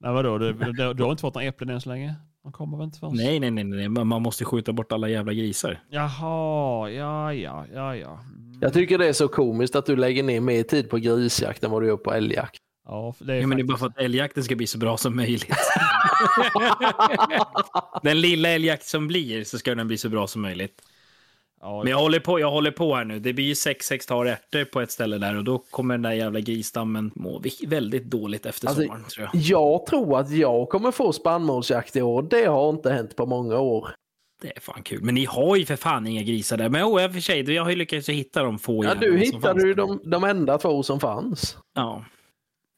Nej vadå, du, du, du har inte fått några äpplen än så länge? De kommer väl inte först? Nej, nej, nej, nej. Man man måste skjuta bort alla jävla grisar. Jaha, ja, ja, ja, ja. Mm. jag tycker det är så komiskt att du lägger ner mer tid på grisjakt än vad du gör på älgjakt. Ja, det är Ja, men det är bara för att älgjakten ska bli så bra som möjligt. den lilla älgjakt som blir så ska den bli så bra som möjligt. Ja, Men jag håller på, jag håller på här nu. Det blir ju sex hektar ärtor på ett ställe där och då kommer den där jävla grisstammen må väldigt dåligt efter Alltså, sommaren tror jag. Jag tror att jag kommer få spannmålsjakt i år. Det har inte hänt på många år. Det är fan kul. Men ni har ju för fan inga grisar där. Men oh, i och för sig, jag har ju lyckats hitta de få Ja, du hittade ju de, de enda två som fanns. Ja.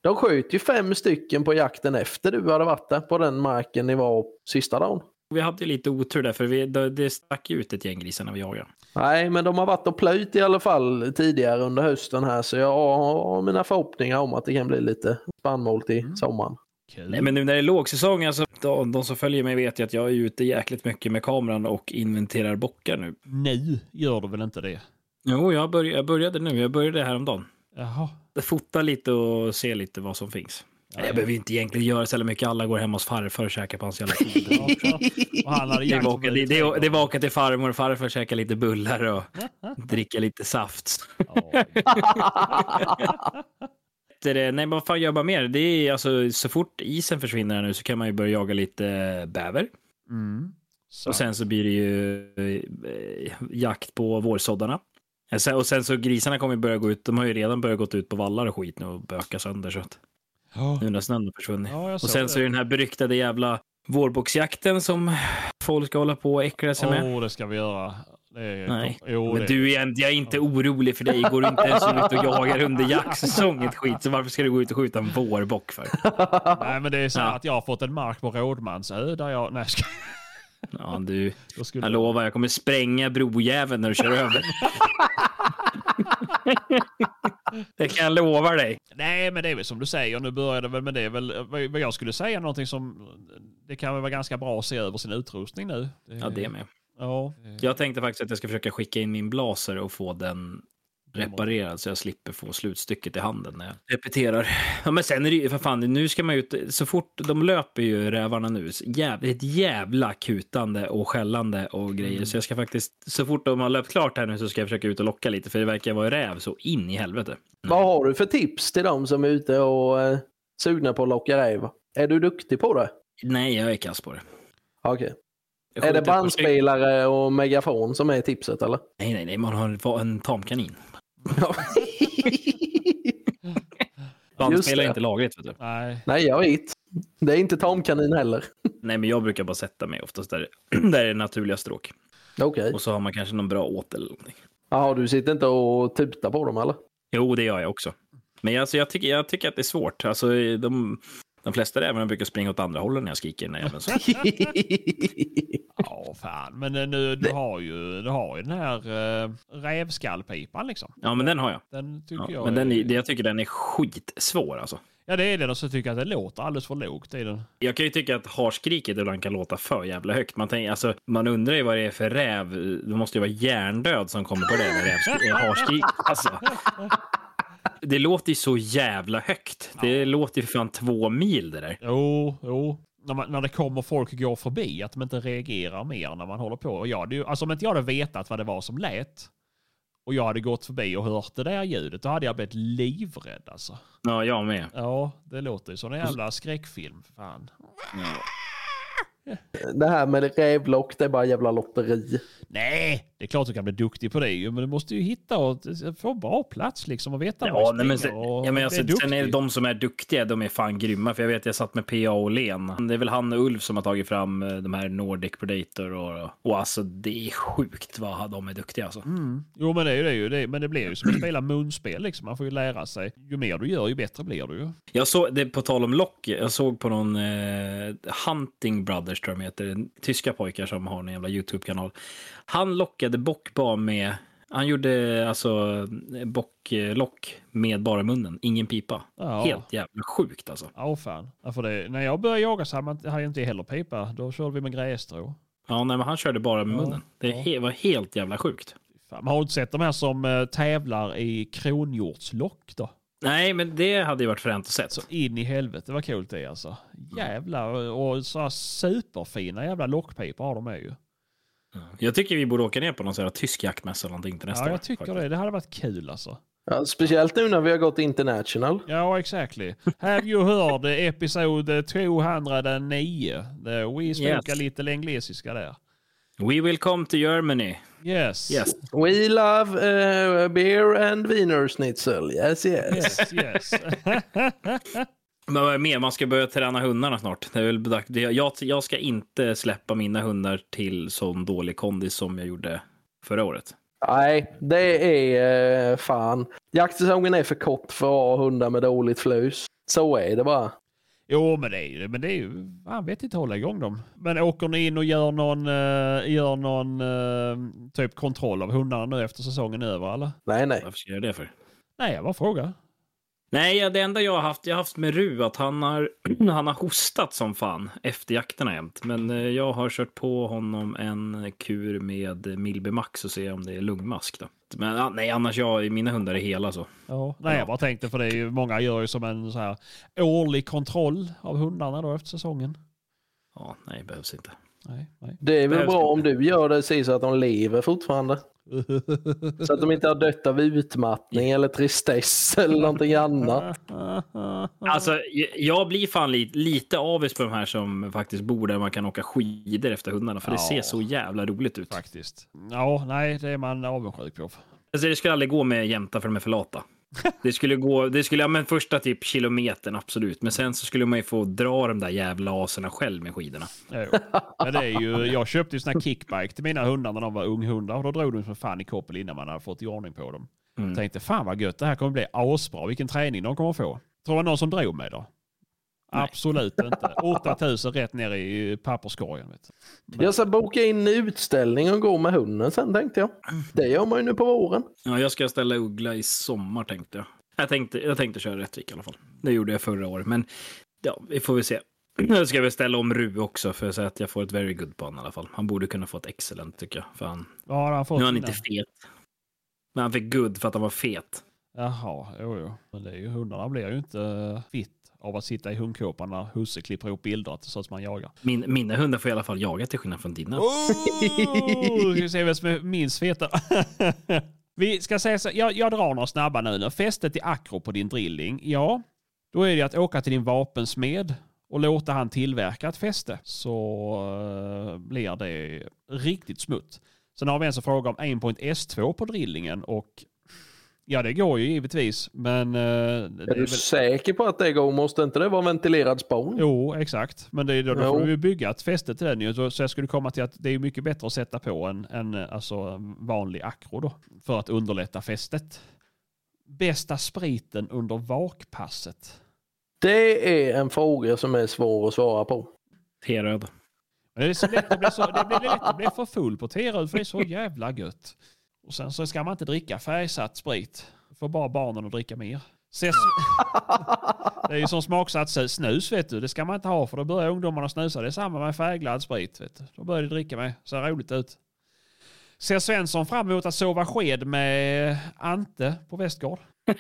De sköt ju fem stycken på jakten efter du hade varit där på den marken ni var sista dagen. Vi hade ju lite otur där, för vi, det, det stack ut ett gäng grisar när vi jagade. Nej, men de har varit och plöjt i alla fall tidigare under hösten här så jag har mina förhoppningar om att det kan bli lite spannmål till Mm. sommaren. Nej, men nu när det är lågsäsong, alltså, de, de som följer mig vet ju att jag är ute jäkligt mycket med kameran och inventerar bockar nu. Nu gör du väl inte det? Jo, jag, börj jag började nu. Jag började häromdagen. Jaha. Fota lite och se lite vad som finns. Ja, Jag behöver inte egentligen göra så mycket. Alla går hem hos farfar och käkar på hans jävla hade Det var, åka, det, det, det var åka till farmor och farfar och käka lite bullar och dricka lite saft. Är- Nej, men vad fan gör man mer? Det är alltså så fort isen försvinner här nu så kan man ju börja jaga lite bäver. Mm. Så. Och sen så blir det ju eh, jakt på vårsåddarna. Eh, Och sen så grisarna kommer börja gå ut. De har ju redan börjat gått ut på vallar och skit nu och böka sönder. Så att Ja. nu när snön har försvunnit. Ja, Och sen det. så är det den här beryktade jävla vårboxjakten som folk ska hålla på och äckla sig med. Åh, det ska vi göra. Är... Nej. Jo, Men du är, jag är inte orolig för dig. Går du inte ens ut och jagar under jaktsäsong ett skit, så varför ska du gå ut och skjuta en vårbock för? Nej, men det är så Ja. att jag har fått en mark på Rådmansö där jag... Nej, ska... Ja, du, skulle... jag lovar, jag kommer spränga brojäveln när du kör över. det kan jag lova dig. Nej, men det är väl som du säger. Nu börjar det väl med det. Väl, vad vad jag skulle säga någonting som... Det kan väl vara ganska bra att se över sin utrustning nu. Ja, det med. Ja. Jag tänkte faktiskt att jag ska försöka skicka in min blaser och få den reparerad så jag slipper få slutstycket i handen när jag repeterar. Ja, men sen är det ju för fan, nu ska man ut, så fort de löper ju rävarna nu, jävla, ett jävla kutande och skällande och grejer. Så jag ska faktiskt, så fort de har löpt klart här nu så ska jag försöka ut och locka lite, för det verkar vara räv så in i helvete. Vad har du för tips till de som är ute och eh, sugna på att locka räv? Är du duktig på det? Nej, jag är kass på det. Okej. Jag Är det bandspelare och megafon som är tipset eller? Nej, nej, nej, man har en tamkanin. Bandspelare är inte lagligt, vet du. Nej. Nej, jag vet. Det är inte tamkanin heller. Nej, men jag brukar bara sätta mig oftast där, där är det naturliga stråk. Okej. Och så har man kanske någon bra åt eller någonting. Jaha, du sitter inte och tutar på dem eller? Jo, det gör jag också. Men alltså, jag, tycker, jag tycker att det är svårt. Alltså, de, de flesta rävarna brukar springa åt andra hållet när jag skriker. Men så. Ja, fan. Men eh, nu, du har ju, du har ju den här uh, rävskallpipan liksom. Ja, men den har jag. Den tycker Ja, jag men den är... är, jag tycker den är skitsvår alltså. Ja, det är den. Och så tycker jag att det låter alldeles för lågt i den. Jag kan ju tycka att harskriket ibland kan låta för jävla högt. Man, tänker, alltså, man undrar ju vad det är för räv. Det måste ju vara hjärndöd som kommer på det eh, harskrik. Alltså. Det låter ju så jävla högt. Det låter ju för fan två mil det där. Jo, jo. När, man, när det kommer folk och går förbi, att de inte reagerar mer när man håller på. Och jag, hade ju, alltså om inte jag hade vetat vad det var som lät och jag hade gått förbi och hört det där ljudet, då hade jag blivit livrädd alltså. Ja, jag med. Ja, det låter ju som en jävla skräckfilm. Fan. Det här med rävlock, det är bara jävla lotteri. Nej, det är klart du kan bli duktig på det ju, men du måste ju hitta och få bra plats liksom och veta Ja, nej, men du sen, springer och ja, men alltså, sen är det duktig. de som är duktiga, de är fan grymma. För jag vet, jag satt med PA och Len. Det är väl han och Ulf som har tagit fram eh, de här Nordic Predator och, och alltså det är sjukt vad de är duktiga alltså. Mm. Jo, men det är ju det. är ju det. Men det blir ju som att spela munspel liksom. Man får ju lära sig. Ju mer du gör, ju bättre blir du ju. Jag såg, det på tal om lock, jag såg på någon eh, Hunting Brothers tror jag de heter, tyska pojkar som har en jävla YouTube-kanal. Han lockade bockbar med, han gjorde alltså bocklock med bara munnen, ingen pipa. Ja. Helt jävla sjukt alltså. Ja, fan. Ja, för det, när jag började jaga så hade man- hade jag inte heller pipa. Då körde vi med grässtrå. Ja, nej, men han körde bara med Ja, munnen. Det he, var helt jävla sjukt. Fan, man har inte sett de här som eh, tävlar i kronhjortslock då? Nej, men det hade ju varit fränt att sett. Så in i helvete vad coolt det är alltså. Jävlar, och så superfina jävla lockpipor har de ju. Jag tycker vi borde åka ner på någon sån här tysk jaktmässa eller någonting till nästa Ja, jag tycker faktiskt. det. Det hade varit kul alltså. Ja, speciellt nu när vi har gått international. Ja, exactly. Have you heard episode 209? The we spoke Yes. a little englesiska där. We will come to Germany. Yes. Yes. We love eh, beer and wiener schnitzel. Yes, yes. Yes, yes. Men vad är mer? Man ska börja träna hundarna snart. Det är väl Jag, jag ska inte släppa mina hundar till sån dålig kondis som jag gjorde förra året. Nej, det är eh, fan. Jaktsäsongen är för kort för att ha hundar med dåligt flus. Så är det bara. Jo, men det är ju, men det är ju, man vet inte hålla igång dem. Men åker ni in och gör någon, eh, gör någon eh, typ kontroll av hundarna nu efter säsongen är över eller? Nej, nej. Varför ska jag göra det för? Nej, jag bara frågar. Nej, det enda jag har haft, jag har haft med Ru att han har, han har hostat som fan efter jakterna jämt. Men eh, jag har kört på honom en kur med Milby Max och se om det är lungmask. Då. Men nej, annars jag, mina hundar är hela så. Ja. Nej, jag bara tänkte för det är ju, många gör ju som en så här årlig kontroll av hundarna då efter säsongen. Ja, nej, behövs inte. Nej, nej. Det är väl Behövs bra inte. om du gör det så att de lever fortfarande. Så att de inte har dött av utmattning eller tristess eller någonting annat. Alltså, jag- blir fan lite, lite avis på de här som faktiskt bor där man kan åka skidor efter hundarna. För det Ja. ser så jävla roligt ut. Faktiskt. Ja, nej, det är man avundsjuk på. Alltså, det skulle aldrig gå med jämtar för de är för lata. Det skulle gå, det skulle, ja men första typ kilometern absolut. Men sen så skulle man ju få dra de där jävla aserna själv med skidorna. Jo. Men det är ju, jag köpte ju såna här kickbike till mina hundar när de var unghundar och då drog de som fan i koppel innan man hade fått i ordning på dem. Mm. Tänkte fan vad gött, det här kommer bli asbra, vilken träning de kommer få. Tror det var någon som drog mig då? Nej. Absolut inte. 8000 rätt ner i papperskorgen. Vet du. Jag ska boka in en utställning och gå med hunden sen tänkte jag. Det gör man ju nu på våren. Ja, jag ska ställa uggla i sommar tänkte jag. Jag tänkte, jag tänkte köra Rättvik i alla fall. Det gjorde jag förra året, men ja, vi får väl se. Jag ska väl ställa om Ru också för att säga att jag får ett very good på honom i alla fall. Han borde kunna få ett excellent tycker jag. För han, har han fått? nu är han inte fet. Men han fick good för att han var fet. Jaha, jo, jo. Men det är ju, hundarna blir ju inte eh, fitt av att sitta i hundkåpan när husse klipper ihop bilder att ut som man jagar. Min, mina hundar får i alla fall jaga till skillnad från dina. Oh, ska se vem som är minst feta. vi ska säga så, jag, jag drar några snabba nu. nu. Fästet i akro på din drilling, ja. Då är det att åka till din vapensmed och låta han tillverka ett fäste. Så eh, blir det riktigt smutt. Sen har vi en som frågar om 1.S2 på drillingen och ja, det går ju givetvis, men... eh, Är du väl- säker på att det går? Måste inte det vara ventilerad spån? Jo, exakt. Men det är då, då får Jo. vi bygga ett fäste till den ju. Så- Så jag skulle komma till att det är mycket bättre att sätta på en, en alltså, vanlig akro då. För att underlätta fästet. Bästa spriten under vakpasset. Det är en fråga som är svår att svara på. T-röd. Men det är så lätt att bli, så, det blir lätt att bli för full på T-röd för det är så jävla gött. Och sen så ska man inte dricka färgsatt sprit. Får bara barnen att dricka mer. Ses... Det är ju som smaksatt snus vet du. Det ska man inte ha för då börjar ungdomarna snusa. Det är samma med färgglad sprit. Vet du. Då börjar de dricka med. Ser roligt ut. Ser Svensson fram emot att sova sked med Ante på Västgård?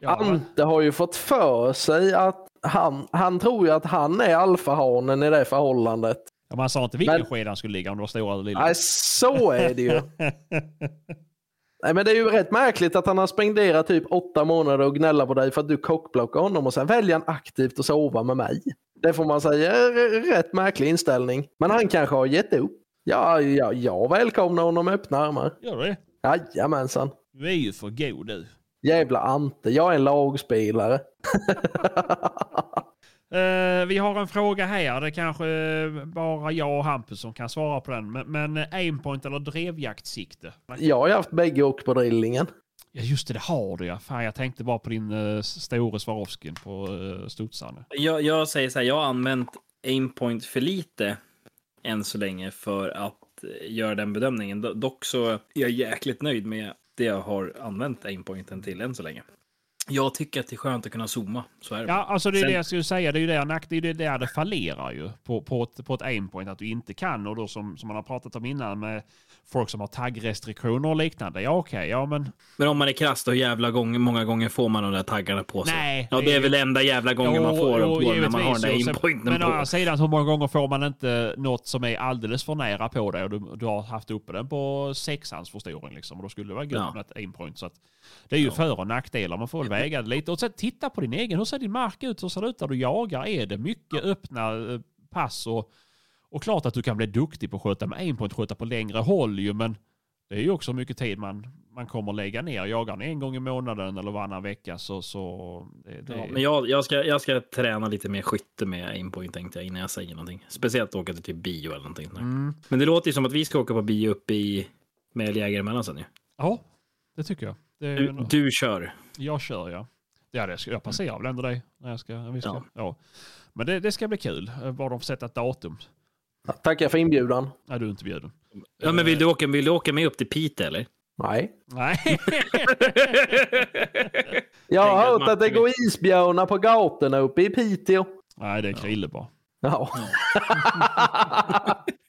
Ja? Ante har ju fått för sig att han, han tror ju att han är alfahanen i det förhållandet. Ja, man sa inte vilken Men- sked han skulle ligga om det var stora eller lilla. Nej, så är det ju. Nej, men det är ju rätt märkligt att han har spenderat typ åtta månader och gnälla på dig för att du kockblockar honom och sen väljer han aktivt att sova med mig. Det får man säga är rätt märklig inställning. Men han kanske har gett upp. Ja, ja jag välkomnar honom med öppna armar. Gör du det? Jajamensan. Du är ju för god du. Jävla Ante, jag är en lagspelare. Eh, vi har en fråga här. Det är kanske eh, bara jag och Hampus som kan svara på den. Men, men eh, aimpoint eller drevjaktssikte? Jag har ju haft bägge och på drillingen. Ja just det, det har du ja. Fan, jag tänkte bara på din uh, store Swarovskin på uh, studsarna. Jag, jag säger så här, jag har använt aimpoint för lite än så länge för att göra den bedömningen. Do- Dock så är jag jäkligt nöjd med det jag har använt aimpointen till än så länge. Jag tycker att det är skönt att kunna zooma. Så är det. Ja, alltså det är Sen- det jag skulle säga. Det är ju det, nack- det, är det där det fallerar ju på, på, ett, på ett aimpoint. Att du inte kan och då som, som man har pratat om innan med folk som har taggrestriktioner och liknande. Ja okej, ja men Men om man är krass, då hur jävla gånger, många gånger får man de där taggarna på sig? Nej, ja, det är väl enda jävla gången man Jo, får dem jo, på när man har den där aimpointen Men å på. andra sidan, hur många gånger får man inte något som är alldeles för nära på dig och du, du har haft uppe den på sexans förstoring liksom. Och då skulle det vara gött Ja. med ett aimpoint. Så att det är ju för och nackdelar. Man får väga det lite. Och sen titta på din egen. Hur ser din mark ut? Hur ser det ut där du jagar? Är det mycket öppna eh, pass? Och, och klart att du kan bli duktig på att sköta med aimpoint, sköta på längre håll ju. Men det är ju också mycket tid man, man kommer lägga ner. Jagar ni en gång i månaden eller varannan vecka så... så det, det, Ja, men jag, jag, ska, jag ska träna lite mer skytte med aimpoint tänkte jag innan jag säger någonting. Speciellt åka till typ bio eller någonting. Mm. Men det låter ju som att vi ska åka på bio uppe i med älgjägare emellan sen ju. Ja, det tycker jag. Du, du kör. Jag kör ja. Ja, det ska, jag passerar väl ändå dig. När jag ska, vi ska, ja. Ja. Men det, det ska bli kul. Eh, Bara de får sätta ett datum. Tackar för inbjudan. Är du inte bjuden? Ja, men vill du åka, vill du åka med upp till Piteå eller? Nej. Nej. Jag har hört att det går isbjörnar på gatorna uppe i Piteå. Nej, det är Krille bara. Ja.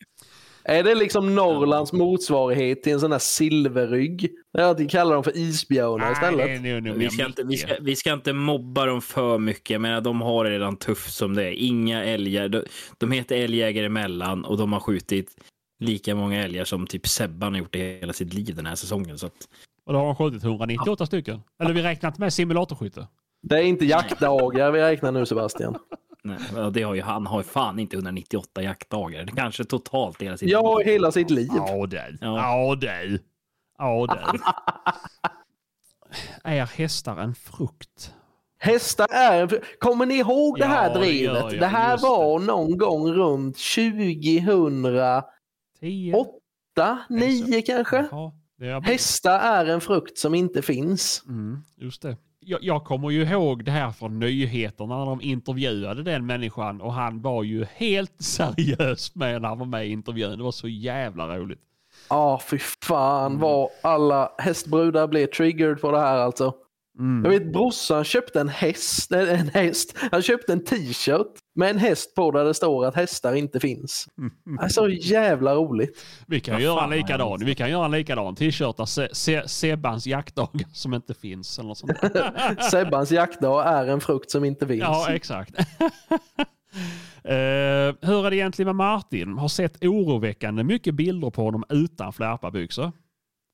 är det liksom Norrlands motsvarighet till en sån där silverrygg? Jag kallar dem för isbjörnar istället. Nej, är nog Vi ska, inte, vi, ska, vi ska inte mobba dem för mycket. Jag menar, de har det redan tufft som det är. Inga älgar. De, de heter älgjägare emellan och de har skjutit lika många älgar som typ Sebban har gjort i hela sitt liv den här säsongen. Så att, Och då har de skjutit 198 stycken. Eller vi räknar inte med simulatorskytte. Det är inte jaktdagar vi räknar nu Sebastian. Nej, ja, det har ju, han har ju fan inte 198 jaktdagar. Det kanske totalt hela sitt Ja, liv. hela sitt liv. Ja du. Ja. Ja du. Ja du. Är hästar en frukt? Hästar är en... Kommer ni ihåg det här Ja, det gör drevet? jag, det här var någon gång runt 2008, 10? 9 kanske? Jaha, det är Hästar är en frukt som inte finns. Mm, just det. Jag, jag kommer ju ihåg det här från nyheterna när de intervjuade den människan och han var ju helt seriös med när han var med i intervjun. Det var så jävla roligt. Ja, fy fan vad alla hästbrudar blev triggered på det här alltså. Mm. Jag vet brorsan köpte en häst, en häst. Han köpte en t-shirt med en häst på där det står att hästar inte finns. Det är så jävla roligt. Vi kan Vad göra en likadan. Vi kan göra en likadan t-shirt där Se- Se- Sebbans jaktdagar som inte finns. Eller något sånt. Sebbans jaktdag är en frukt som inte finns. ja, exakt. Eh, hur är det egentligen med Martin? Har sett oroväckande mycket bilder på honom utan flärpabyxor.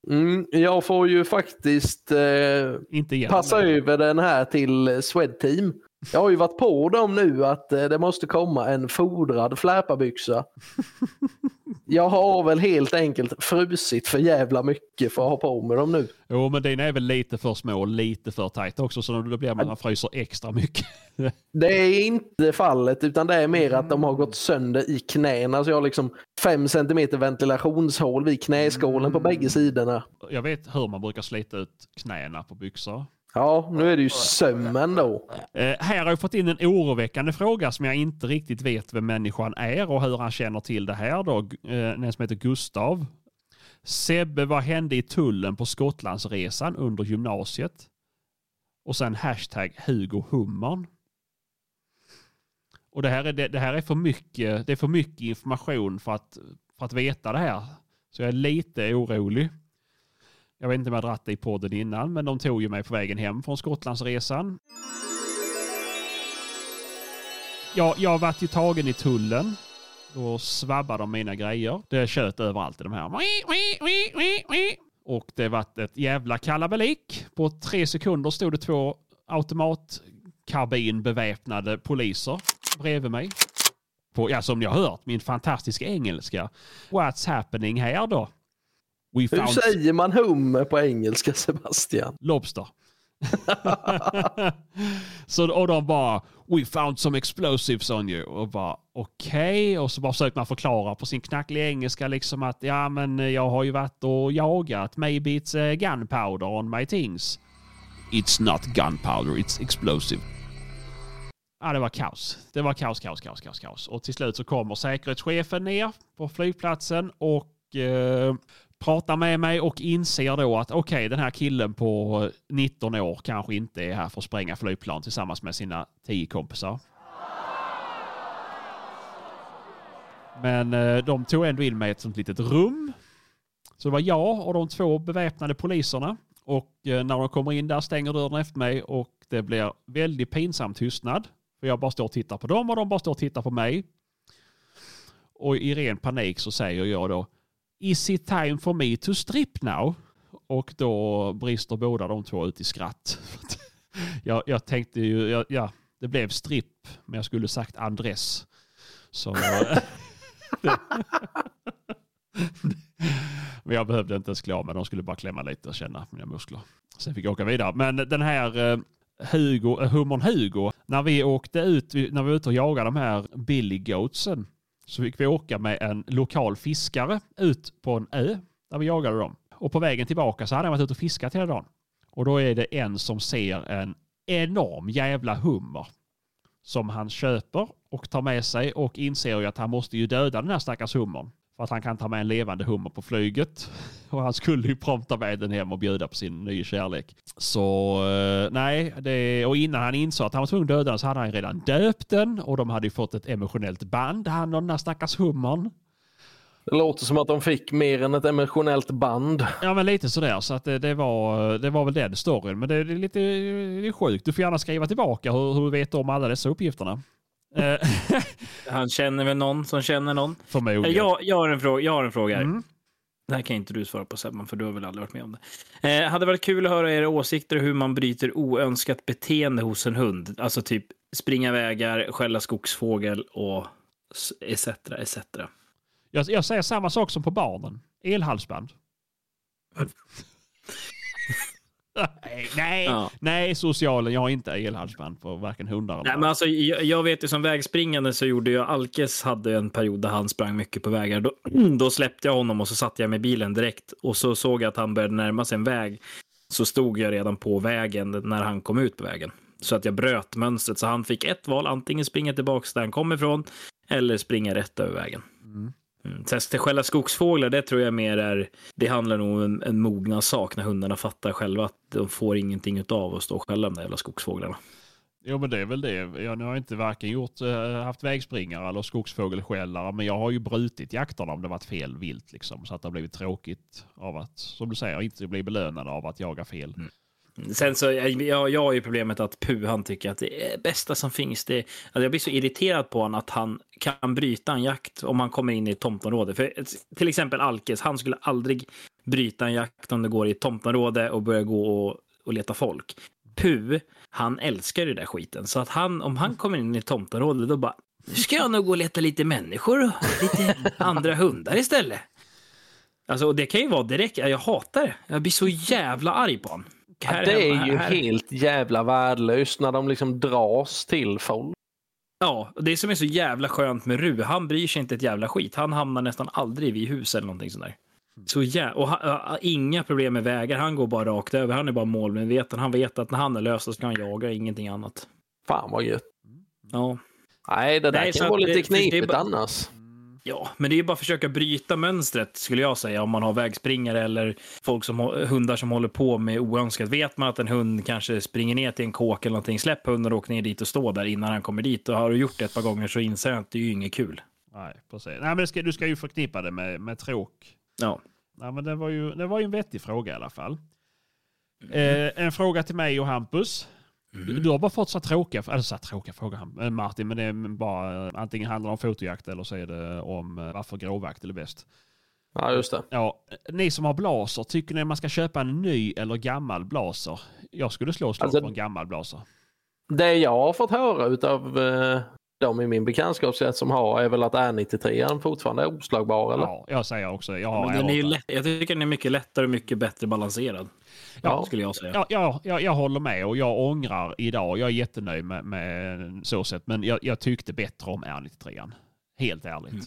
Mm, jag får ju faktiskt eh, passa över den här till Swedteam. Jag har ju varit på dem nu att eh, det måste komma en fodrad flärpabyxa. Jag har väl helt enkelt frusit för jävla mycket för att ha på mig dem nu. Jo, men dina är väl lite för små och lite för tajta också, så då blir man man fryser extra mycket. Det är inte fallet utan det är mer att de har gått sönder i knäna. Så jag har liksom 5 cm ventilationshål vid knäskålen på bägge sidorna. Jag vet hur man brukar slita ut knäna på byxor. Ja, nu är det ju sömmen då. Eh, här har jag fått in en oroväckande fråga som jag inte riktigt vet vem människan är och hur han känner till det här. Då. Eh, en som heter Gustav. Sebbe, vad hände i tullen på Skottlandsresan under gymnasiet? Och sen hashtag Hugo Hummern. Och det här är, det, det här är för mycket, det är för mycket information för att, för att veta det här. Så jag är lite orolig. Jag vet inte om jag dratt det i podden innan, men de tog ju mig på vägen hem från Skottlandsresan. Ja, jag har varit ju tagen i tullen. Då svabbade de mina grejer. Det är kött överallt i de här. Och det var ett jävla kalabalik. På tre sekunder stod det två automatkarbinbeväpnade poliser bredvid mig. På, ja, som ni har hört, min fantastiska engelska. What's happening här då? We Hur found säger man hummer på engelska Sebastian? lobster. så, och de bara We found some explosives on you. Och bara okej. Okay. Och så bara försökte man förklara på sin knackliga engelska liksom att ja men jag har ju varit och jagat. Maybe it's uh, gunpowder on my things. It's not gunpowder, it's explosive. Ja, det var kaos. Det var kaos, kaos, kaos, kaos, kaos. Och till slut så kommer säkerhetschefen ner på flygplatsen och eh, pratar med mig och inser då att okej, okay, den här killen på 19 år kanske inte är här för att spränga flygplan tillsammans med sina tio kompisar. Men eh, de tog ändå in mig i ett sånt litet rum. Så det var jag och de två beväpnade poliserna. Och eh, när de kommer in där stänger dörren efter mig och det blir väldigt pinsam tystnad. För jag bara står och tittar på dem och de bara står och tittar på mig. Och i ren panik så säger jag då Is it time for me to strip now? Och då brister båda de två ut i skratt. jag, jag tänkte ju, jag, ja, det blev stripp, men jag skulle sagt Andres. Så, men jag behövde inte ens klä av mig, de skulle bara klämma lite och känna mina muskler. Sen fick jag åka vidare. Men den här eh, Hugo, eh, hummern Hugo, när vi åkte ut, när vi var ute och jagade de här Billy Goatsen, så fick vi åka med en lokal fiskare ut på en ö där vi jagade dem. Och på vägen tillbaka så hade han varit ute och fiskat hela dagen. Och då är det en som ser en enorm jävla hummer som han köper och tar med sig och inser ju att han måste ju döda den här stackars hummern. För att han kan ta med en levande hummer på flyget. Och han skulle ju prompta med den hem och bjuda på sin nya kärlek. Så eh, nej, det, och innan han insåg att han var tvungen att döda den så hade han redan döpt den och de hade ju fått ett emotionellt band, han och den här stackars hummern. Det låter som att de fick mer än ett emotionellt band. Ja, men lite sådär. Så att det, det, var, det var väl den storyn. Men det, det är lite det är sjukt. Du får gärna skriva tillbaka hur, hur du vet om alla dessa uppgifterna. Eh, Han känner väl någon som känner någon. Förmodligen. Jag, jag, har, en fråga, jag har en fråga här. Mm. Det här kan inte du svara på Sebban, för du har väl aldrig varit med om det. Eh, hade varit kul att höra era åsikter hur man bryter oönskat beteende hos en hund. Alltså typ springa vägar, skälla skogsfågel och etc. etc. Jag, jag säger samma sak som på barnen. Elhalsband. nej, nej, Ja. nej, socialen. Jag har inte elhalsband på varken hundar eller Nej, men alltså, jag, jag vet ju som vägspringande så gjorde jag Alkes hade en period där han sprang mycket på vägar. Då, då släppte jag honom och så satte jag i bilen direkt och så såg jag att han började närma sig en väg. Så stod jag redan på vägen när han kom ut på vägen. Så att jag bröt mönstret. Så han fick ett val, antingen springa tillbaka där han kom ifrån eller springa rätt över vägen. Mm. Sen skogsfåglar, det tror jag mer är, det handlar nog om en, en mogna sak när hundarna fattar själva att de får ingenting av att stå skälla de där jävla skogsfåglarna. Jo men det är väl det. Jag nu har inte varken gjort, eh, haft vägspringare eller skogsfågelskällare men jag har ju brutit jakterna om det varit fel vilt liksom. Så att det har blivit tråkigt av att, som du säger, inte bli belönad av att jaga fel. Mm. Sen så, jag, jag, har ju problemet att Pu, han tycker att det är bästa som finns. Det, alltså jag blir så irriterad på honom att han kan bryta en jakt om han kommer in i ett tomtområde. För eh, till exempel Alkes, han skulle aldrig bryta en jakt om det går i ett tomtområde och börjar gå och, och leta folk. Pu, han älskar ju den där skiten. Så att han, om han kommer in i ett tomtområde, då bara, nu ska jag nog gå och leta lite människor och lite andra hundar istället. Alltså, och det kan ju vara direkt, jag hatar det. Jag blir så jävla arg på honom. Ja, Här det hemma- är ju här- helt jävla värdelöst när de liksom dras till folk. Ja, det som är så jävla skönt med Ru, han bryr sig inte ett jävla skit. Han hamnar nästan aldrig vid hus eller någonting sånt där. Så jä- och han, inga problem med vägar, han går bara rakt över. Han är bara målmedveten. Han vet att när han är lös så ska han jaga, ingenting annat. Fan vad gött. Ja. Nej, det där Nej, kan vara det- lite det knepigt annars. Ja, men det är ju bara att försöka bryta mönstret skulle jag säga. Om man har vägspringare eller folk som, hundar som håller på med oönskat. Vet man att en hund kanske springer ner till en kåk eller någonting, släpp hunden och åk ner dit och stå där innan han kommer dit. Och har du gjort det ett par gånger så inser jag att det är ju inget kul. Nej, precis. Nej, men det ska, du ska ju förknippa det med, med tråk. Ja. Nej, men det var, ju, det var ju en vettig fråga i alla fall. Eh, en fråga till mig och Hampus. Du, du har bara fått så tråkiga, eller så tråkiga frågor Ham- eh, Martin, men det är bara eh, antingen handlar det om fotojakt eller så är det om eh, varför gråvakt är bäst. Ja, just det. Ja, ni som har blaser, tycker ni man ska köpa en ny eller gammal blaser? Jag skulle slå slag Alltså- på en gammal blaser. Det jag har fått höra utav eh, de i min bekantskapskrets som har är väl att R93 fortfarande är oslagbar eller? Ja, jag säger också jag har Men den är ju R8. lätt, jag tycker den är mycket lättare och mycket bättre balanserad. Ja. Skulle jag säga. Ja, ja, ja, jag håller med och jag ångrar idag. Jag är jättenöjd med, med så sätt, men jag, jag tyckte bättre om R93. Helt ärligt. Mm.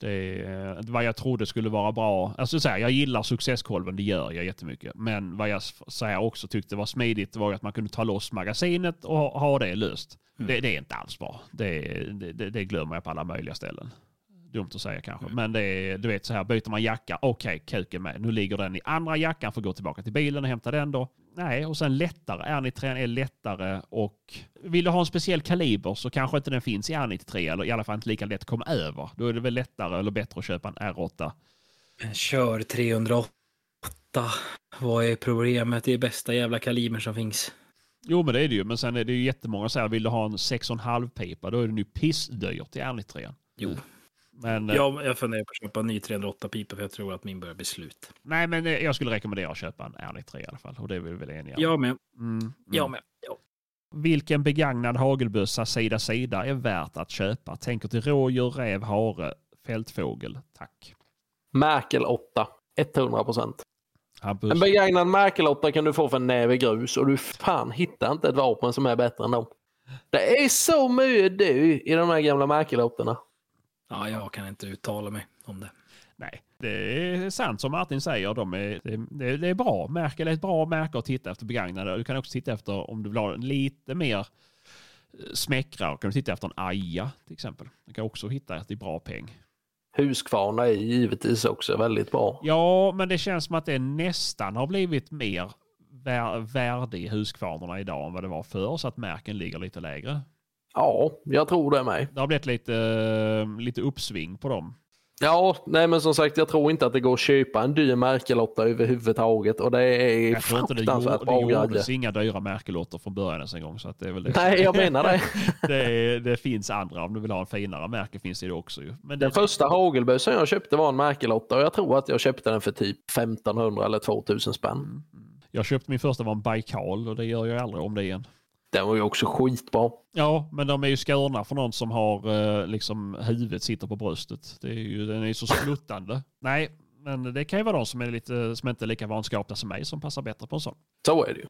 Det, eh, vad jag trodde skulle vara bra. Alltså så här, jag gillar successkolven, det gör jag jättemycket. Men vad jag så här, också tyckte var smidigt var att man kunde ta loss magasinet och ha, ha det löst. Mm. Det, det är inte alls bra. Det, det, det glömmer jag på alla möjliga ställen. Dumt att säga kanske. Mm. Men det är, du vet så här, byter man jacka, okej, kuken med. Nu ligger den i andra jackan, får gå tillbaka till bilen och hämta den då. Nej, och sen lättare. R93 är lättare och vill du ha en speciell kaliber så kanske inte den finns i R93 eller i alla fall inte lika lätt att komma över. Då är det väl lättare eller bättre att köpa en R8. Men Kör 308. Vad är problemet? Det är bästa jävla kaliber som finns. Jo men det är det ju, men sen är det ju jättemånga som säger vill du ha en 6,5 pipa då är den ju pissdyrt i R93. Jo. Men, eh, Jag, jag funderar på att köpa en ny 308 pipa för jag tror att min börjar bli slut. nej, men eh, jag skulle rekommendera att köpa en R93 i alla fall och det är vi väl eniga om. Jag med. Mm, mm. Jag med. Ja. Vilken begagnad hagelbössa sida sida är värt att köpa? Tänker till rådjur, räv, hare, fältfågel. Tack. Merkel 8. 100 procent. En begagnad Merkel 8 kan du få för en näve grus och du fan hittar inte ett vapen som är bättre än dem. Det är så mycket du i de här gamla Merkel 8 ja, jag kan inte uttala mig om det. Nej, det är sant som Martin säger. De är, det, det, det är bra. Merkel är ett bra märke att titta efter begagnade. Du kan också titta efter om du vill ha lite mer eh, smäckrar. kan du titta efter en Aja till exempel. Du kan också hitta ett i bra peng. Huskvarna är givetvis också väldigt bra. Ja, men det känns som att det nästan har blivit mer vär, värde i huskvarnorna idag än vad det var förr. Så att märken ligger lite lägre. Ja, jag tror det med. Det har blivit lite, lite uppsving på dem. Ja, nej men som sagt jag tror inte att det går att köpa en dyr Merkel-8 överhuvudtaget och det är Jag fruktansvärt bra det gjordes inga dyra märkelotter från början ens en gång. Så att det är väl det. Nej, jag menar det. det, det finns andra, om du vill ha en finare märke finns det också ju. Men Den första hagelbössan jag köpte var en Merkel-8 och jag tror att jag köpte den för typ 1500 eller 2000 spänn. Jag köpte min första var en Baikal och det gör jag aldrig om det igen. Den var ju också skitbra. Ja, men de är ju skurna för någon som har eh, liksom huvudet sitter på bröstet. Det är ju, den är ju så sluttande. Nej, men det kan ju vara de som är lite, som inte är lika vanskapta som mig som passar bättre på en sån. Så är det ju.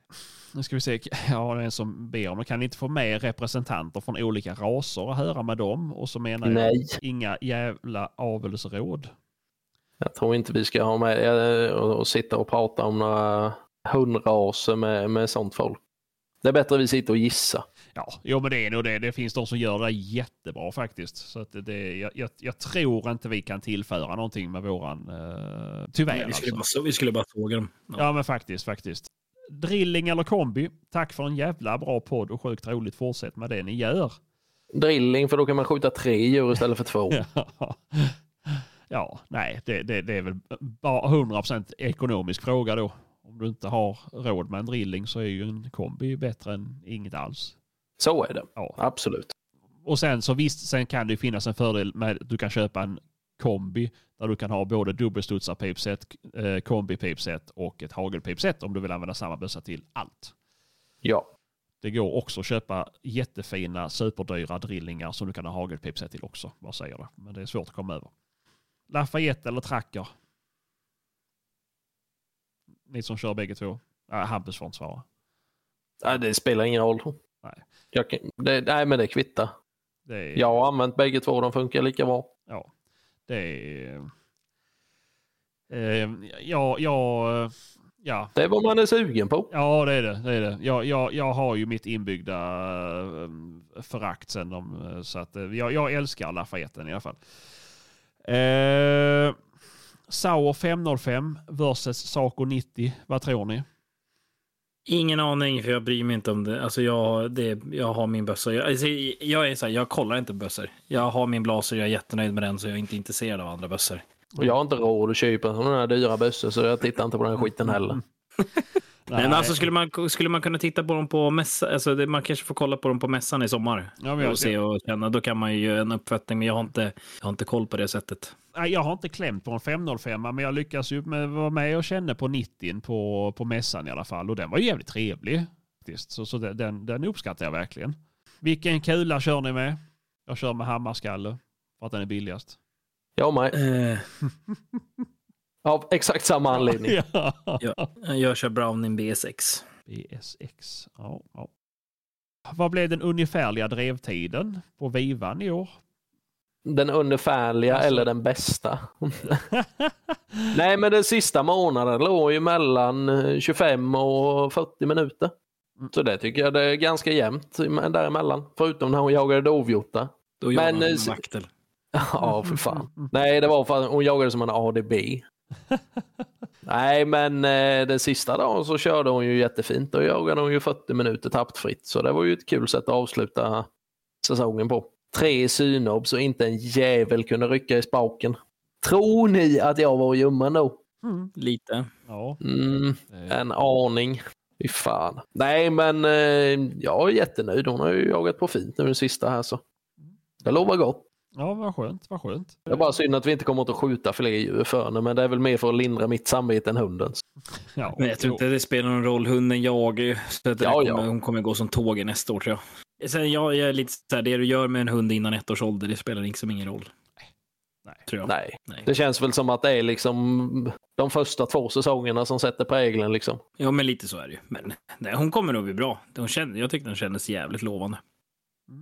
Nu ska vi se, ja det är en som ber om. Kan ni inte få med representanter från olika raser och höra med dem? Och så menar jag Nej. inga jävla avelsråd. Jag tror inte vi ska ha med eh, och, och sitta och prata om några hundraser med, med sånt folk. Det är bättre att vi sitter och gissar. Ja, jo men det är nog det. Det finns de som gör det jättebra faktiskt. Så att det- jag, jag, jag tror inte vi kan tillföra någonting med våran... Uh, tyvärr Nej, vi, skulle alltså. bara, vi skulle bara såga dem. Ja. Ja men faktiskt, faktiskt. Drilling eller kombi, tack för en jävla bra podd och sjukt roligt. Fortsätt med det ni gör. Drilling för då kan man skjuta tre djur istället för två. ja, nej, det, det, det är väl bara 100% ekonomisk fråga då. Om du inte har råd med en drilling så är ju en kombi bättre än inget alls. Så är det. Ja. Absolut. Och sen så visst, sen kan det ju finnas en fördel med att du kan köpa en kombi där du kan ha både dubbelstudsarpipset, eh, kombipipset och ett hagelpipset om du vill använda samma bössa till allt. Ja. Det går också att köpa jättefina superdyra drillingar som du kan ha hagelpipset till också. Vad säger du? Men det är svårt att komma över. Lafayette eller Tracker? Ni som kör bägge två. Ja, Hampus får inte svara. Nej, det spelar ingen roll. Nej. Jag det, nej, men det kvittar. Det är, Jag har använt bägge två, de funkar lika bra. Ja, det är... Eh, ja, ja, ja. Det är vad man är sugen på. Ja, det är det. det, är det. Jag, jag, jag har ju mitt inbyggda eh, förakt sen. De, eh, så att, eh, jag, jag älskar Lafayetten i alla fall. Eh, Sauer 505 versus Saco 90. Vad tror ni? Ingen aning, för jag bryr mig inte om det. Alltså jag, det, jag har min bössa. Jag, alltså, jag är så här, jag kollar inte bössor. Jag har min blaser, jag är jättenöjd med den, så jag är inte intresserad av andra bössor. Och jag har inte råd att köpa sådana här dyra bössor så jag tittar inte på den skiten heller. Nej, men alltså skulle man, skulle man kunna titta på dem på mässan, alltså det, man kanske får kolla på dem på mässan i sommar. Ja, och se och känna, då kan man ju göra en uppfattning, men jag har inte, jag har inte koll på det sättet. Nej, jag har inte klämt på en 505 men jag lyckas ju med, vara med och känna på 90 på, på mässan i alla fall. Och den var ju jävligt trevlig. faktiskt. Så, så den- den, den uppskattar jag verkligen. Vilken kula kör ni med? Jag kör med hammarskalle för att den är billigast. Jag med. Eh, Av exakt samma anledning. Ja. ja, jag kör Browning B6. BSX. Ja, ja. Vad blev den ungefärliga drevtiden på Vivan i år? Den ungefärliga Alltså- eller den bästa. Nej, men den sista månaden låg ju mellan eh, 25 och 40 minuter. Mm. Så det tycker jag det är ganska jämnt däremellan. Förutom när hon jagade dovhjortar. Då man eh, en s- vaktel. Ja, för fan. Nej, det var för att hon jagade som en ADB. Nej, men eh, den sista dagen så körde hon ju jättefint. Då jagade hon ju 40 minuter tappfritt. Så det var ju ett kul sätt att avsluta säsongen på. Tre synobs och inte en jävel kunde rycka i spaken. Tror ni att jag var ljummen då? Mm. Lite. Ja. Mm, en aning. Fy fan. Nej, men eh, jag är jättenöjd. Hon har ju jagat på fint nu den sista här så. Det lovar gott. Ja, vad skönt, vad skönt. Det är bara synd att vi inte kommer att skjuta fler djur för henne, men det är väl mer för att lindra mitt samvete än hundens. Ja, Men jag tror inte det spelar någon roll. Hunden jagar ju. Så att det Ja, kommer, ja. Hon kommer gå som tåget nästa år tror jag. Sen jag, jag är lite så här, det du gör med en hund innan ett års ålder, det spelar liksom ingen roll. Nej. Tror jag. Nej, Nej. det känns väl som att det är liksom de första två säsongerna som sätter prägeln liksom. Ja, men lite så är det ju. Men nej, hon kommer nog bli bra. Hon känner, jag tyckte den kändes jävligt lovande.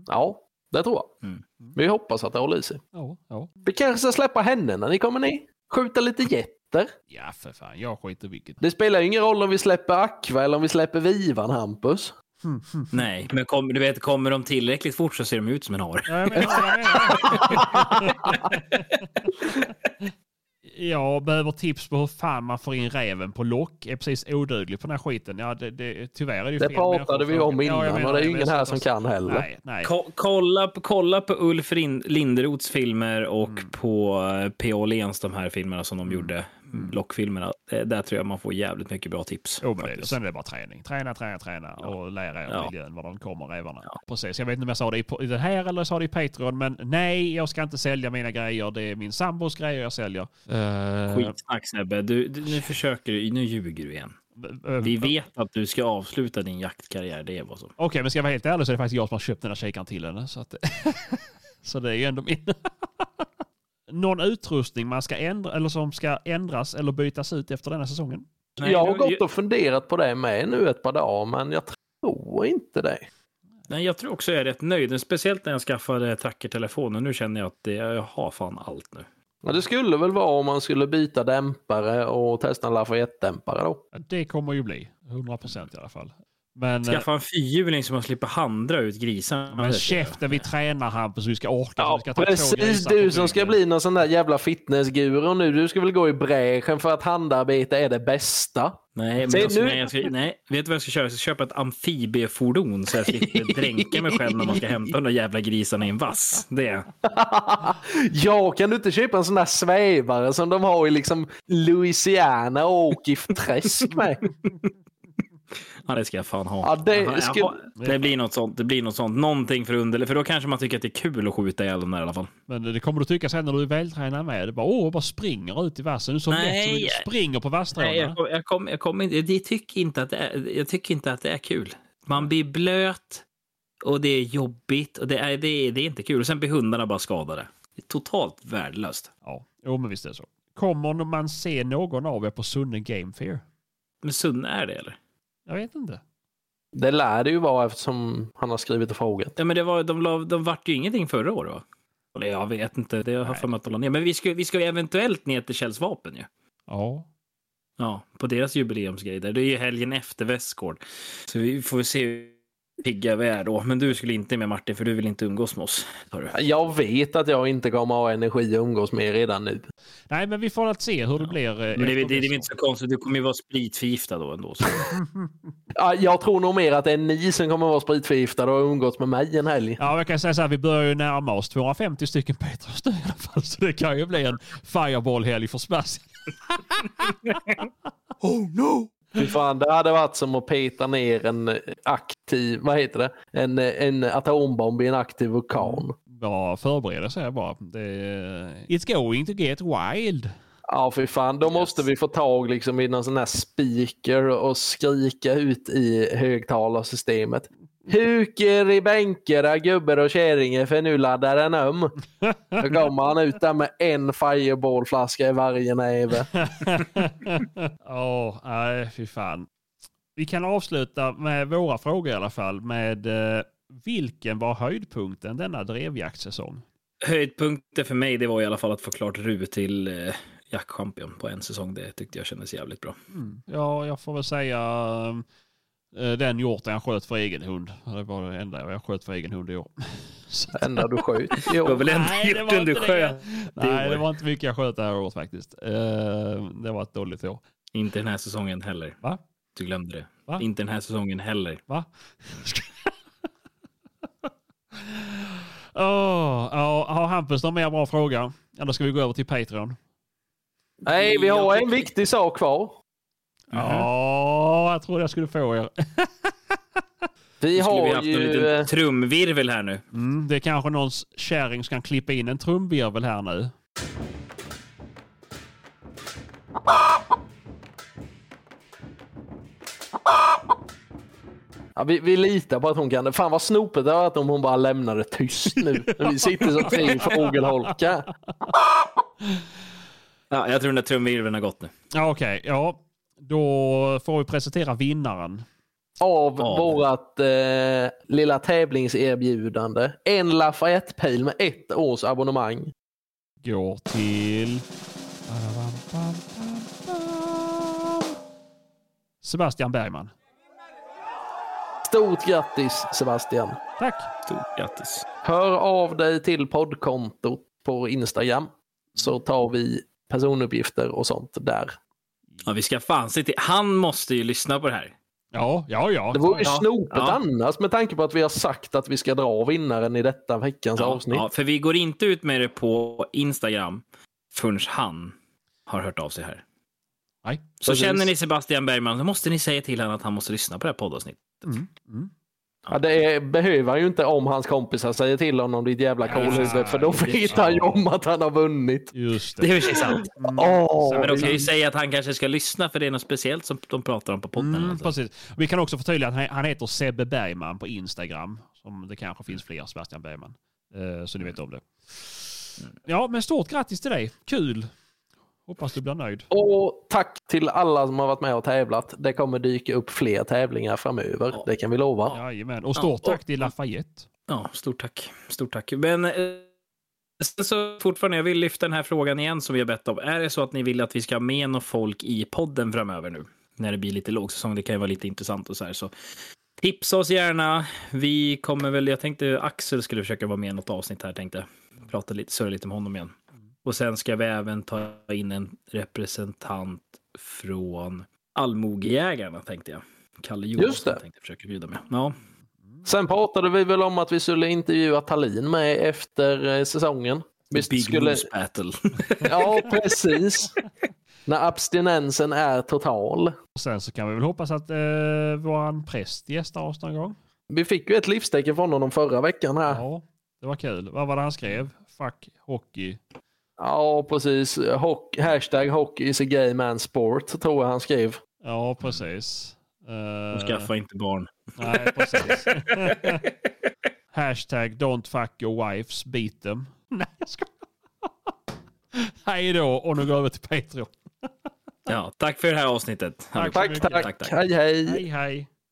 Ja, det tror jag. Mm. Vi hoppas att det håller i sig. ja, ja. Vi kanske ska släppa henne när ni kommer ner. Skjuta lite getter. ja, för fan, jag skiter vilket. Det spelar ju ingen roll om vi släpper Aqua eller om vi släpper Vivan, Hampus. Nej, men kom, du vet, kommer de tillräckligt fort så ser de ut som en hare. Ja, jag behöver tips på hur fan man får in räven på lock. Är precis oduglig på den här skiten. Ja, det, det, tyvärr är det ju Det fel pratade vi om Ja, innan menar och det är ju ingen här som kan heller. Nej, nej. Ko- kolla, på- kolla på Ulf Linderoths filmer och Mm. på eh, P. Åhléns, de här filmerna som de gjorde. Mm. Lockfilmerna. Det- Där tror jag man får jävligt mycket bra tips. Jo, men det, det. sen är det bara träning. Träna, träna, träna och lära er Ja. miljön, var de kommer, rävarna. Precis. Jag vet inte om jag sa det i, den här eller sa det i Patreon, men nej, jag ska inte sälja mina grejer. Det är min sambos grejer jag säljer. Uh, Skitsnack Sebbe. Du, du, nu försöker du, nu ljuger du igen. Vi vet att du ska avsluta din jaktkarriär, det är vad som. Okej, men ska jag vara helt ärlig så är det faktiskt jag som har köpt den här kikaren till henne. Så, att, så det är ju ändå min. Någon utrustning man ska ändra, eller som ska ändras eller bytas ut efter denna säsongen? Nej, jag har gått och funderat på det med nu ett par dagar, men jag tror inte det. Nej, jag tror också jag är rätt nöjd. Speciellt när jag skaffade trackertelefonen. Nu känner jag att det, jag har fan allt nu. Ja, det skulle väl vara om man skulle byta dämpare och testa en Lafayette-dämpare då. Det kommer ju bli. 100 procent i alla fall. Men, eh, Skaffa en fyrhjuling så man slipper handra ut grisarna. men käften, vi tränar Hampus, vi ska orka. Ja, vi ska ta precis du som ska bli någon sån där jävla fitnessguru nu. Du ska väl gå i bräschen för att handarbete är det bästa. Nej, men Se, alltså, nu- nej, jag ska, nej, vet du vad jag ska köra? Jag ska köpa ett amfibiefordon så jag slipper dränka mig själv när man ska hämta de där jävla grisarna i en vass. Det. ja, kan du inte köpa en sån där svävare som de har i liksom Louisiana och åka i träsk med? Ja, det ska jag fan ha. Ja, det jaha. det blir något sånt. Det blir något sånt. Någonting för under, för då kanske man tycker att det är kul att skjuta ihjäl dem där i alla fall. Men det kommer du tycka sen när du är vältränad med. Det bara, åh, bara springer ut i vassen. Du är så Nej. lätt så du springer på Nej, vasstråna. jag, kom, jag, kom, jag, kom jag, tycker inte att det är, jag tycker inte att det är kul. Man blir blöt och det är jobbigt och det är, det är, det är inte kul. Och sen blir hundarna bara skadade. Det är totalt värdelöst. Ja, jo, men visst är det så. Kommer man se någon av er på Sunne Game Fair? Men Sunne är det eller? Jag vet inte. Det lär det ju vara eftersom han har skrivit och frågat. Ja, men det var, de, la, de vart ju ingenting förra året va? Eller jag vet inte, det har jag för mig att de la ner. Men vi ska, vi ska ju eventuellt ner till Kjells vapen ju. Ja. Ja, på deras jubileumsgrej där. Det är ju helgen efter Västgård. Så vi får se pigga vi är då. Men du skulle inte med Martin, för du vill inte umgås med oss. Jag vet att jag inte kommer ha energi att umgås med redan nu. Nej, men vi får att se hur det blir. eh, Men det, det, det är inte så konstigt, du kommer ju vara spritförgiftad då ändå. Så. Ja, Jag tror nog mer att det är ni som kommer vara spritförgiftade och ha umgåtts med mig en helg. Ja, jag kan säga så här, vi börjar ju närma oss 250 stycken Petros nu i alla fall. Så det kan ju bli en fireball-helg för Sebastian. Oh no! Fy fan, det hade varit som att peta ner en aktiv, vad heter det, en, en atombomb i en aktiv vulkan. Bara förbereda sig bara. Det, it's going to get wild. Ja, fy fan. Då måste vi få tag liksom, i någon sån här speaker och skrika ut i högtalarsystemet. Huker i bänker där gubbar och kärringar för nu laddar den om. Då kommer han ut där med en fireballflaska i varje näve. Ja, oh, nej fy fan. Vi kan avsluta med våra frågor i alla fall med eh, vilken var höjdpunkten denna drevjaktssäsong? Höjdpunkten för mig det var i alla fall att få klart Ru till eh, jaktchampion på en säsong. Det tyckte jag kändes jävligt bra. Mm. Ja, jag får väl säga eh, den hjorten jag sköt för egen hund. Det var det enda jag sköt för egen hund i år. Det enda du sköt Det var väl enda Nej, det var hjorten du inte sköt? Nej, det var inte mycket jag sköt det här året faktiskt. Eh, Det var ett dåligt år. Inte den här säsongen heller. Va? Du glömde det. Va? Inte den här säsongen heller. Va? oh, ja, har Hampus någon mer bra fråga? Eller ska vi gå över till Patreon? Nej, vi har en viktig sak kvar. Ja, jag trodde jag skulle få er. Vi skulle vi har haft en ju... liten eh, trumvirvel här nu. Mm, det är kanske någons kärring som kan klippa in en trumvirvel här nu. Ja, vi, vi litar på att hon kan det. Fan vad snopet det var att om hon bara lämnar det tyst nu. Vi sitter som tre fågelholkar. Ja, jag tror den där trumvirveln har gått nu. Ja, Okej, ja. Då får vi presentera vinnaren. Av Av. vårat eh, lilla tävlingserbjudande. En Lafayette-pil med ett års abonnemang. Går till... Sebastian Bergman. Stort grattis Sebastian. Tack. Stort grattis. Hör av dig till poddkontot på Instagram. Så tar vi personuppgifter och sånt där. Ja, vi ska fan se till. Han måste ju lyssna på det här. Ja, ja, ja. Det vore ju Ja. snopet Ja. annars med tanke på att vi har sagt att vi ska dra vinnaren i detta veckans Ja, avsnitt. ja, för vi går inte ut med det på Instagram förrän han har hört av sig här. Nej. Så Precis. känner ni Sebastian Bergman så måste ni säga till honom att han måste lyssna på det här poddavsnittet. Mm. Mm. Ja, det är, behöver han ju inte om hans kompisar säger till honom ditt jävla kolhuvud för då vet han ju om att han har vunnit. Just Det är det. för sig sant. Åh, Men de kan ju vi- säga att han kanske ska lyssna för det är något speciellt som de pratar om på podden. Mm, alltså. precis. Vi kan också förtydliga att han- han heter Sebbe Bergman på Instagram. Som det kanske finns fler Sebastian Bergman. Eh, Så ni vet om det. Ja, men stort grattis till dig. Kul. Hoppas du blir nöjd. Och tack till alla som har varit med och tävlat. Det kommer dyka upp fler tävlingar framöver. Ja. Det kan vi lova. Jajamän. Och stort Ja, tack till Lafayette. Ja, stort tack. Stort tack. Men eh, så fortfarande, jag vill lyfta den här frågan igen som vi har bett om. Är det så att ni vill att vi ska ha med någon folk i podden framöver nu? När det blir lite lågsäsong, det kan ju vara lite intressant och så här. Så tipsa oss gärna. Vi kommer väl, jag tänkte Axel skulle försöka vara med i något avsnitt här, tänkte jag. Prata lite, surra lite med honom igen. Och sen ska vi även ta in en representant från Allmogejägarna, tänkte jag. Kalle Johansson Just det. tänkte jag försöka bjuda med. Ja, Sen pratade vi väl om att vi skulle intervjua Tallin med efter eh, säsongen. Visst Big skulle... Moose Battle. Ja, precis. När abstinensen är total. Och sen så kan vi väl hoppas att eh, våran präst gästar oss någon gång. Vi fick ju ett livstecken från honom förra veckan här. Ja, det var kul. Vad var det han skrev? Fuck hockey. Ja, precis. Hock, hashtag hockey is a gay man sport, tror jag han skrev. Ja, precis. Eh, Och skaffa inte barn. Nej, precis. Hashtag don't fuck your wives, beat them. Nej, jag ska... Hej då, och nu går vi över till Patreon. Ja, tack för det här avsnittet. Tack. Tack, tack. Tack, tack. Hej, hej. Hej, hej.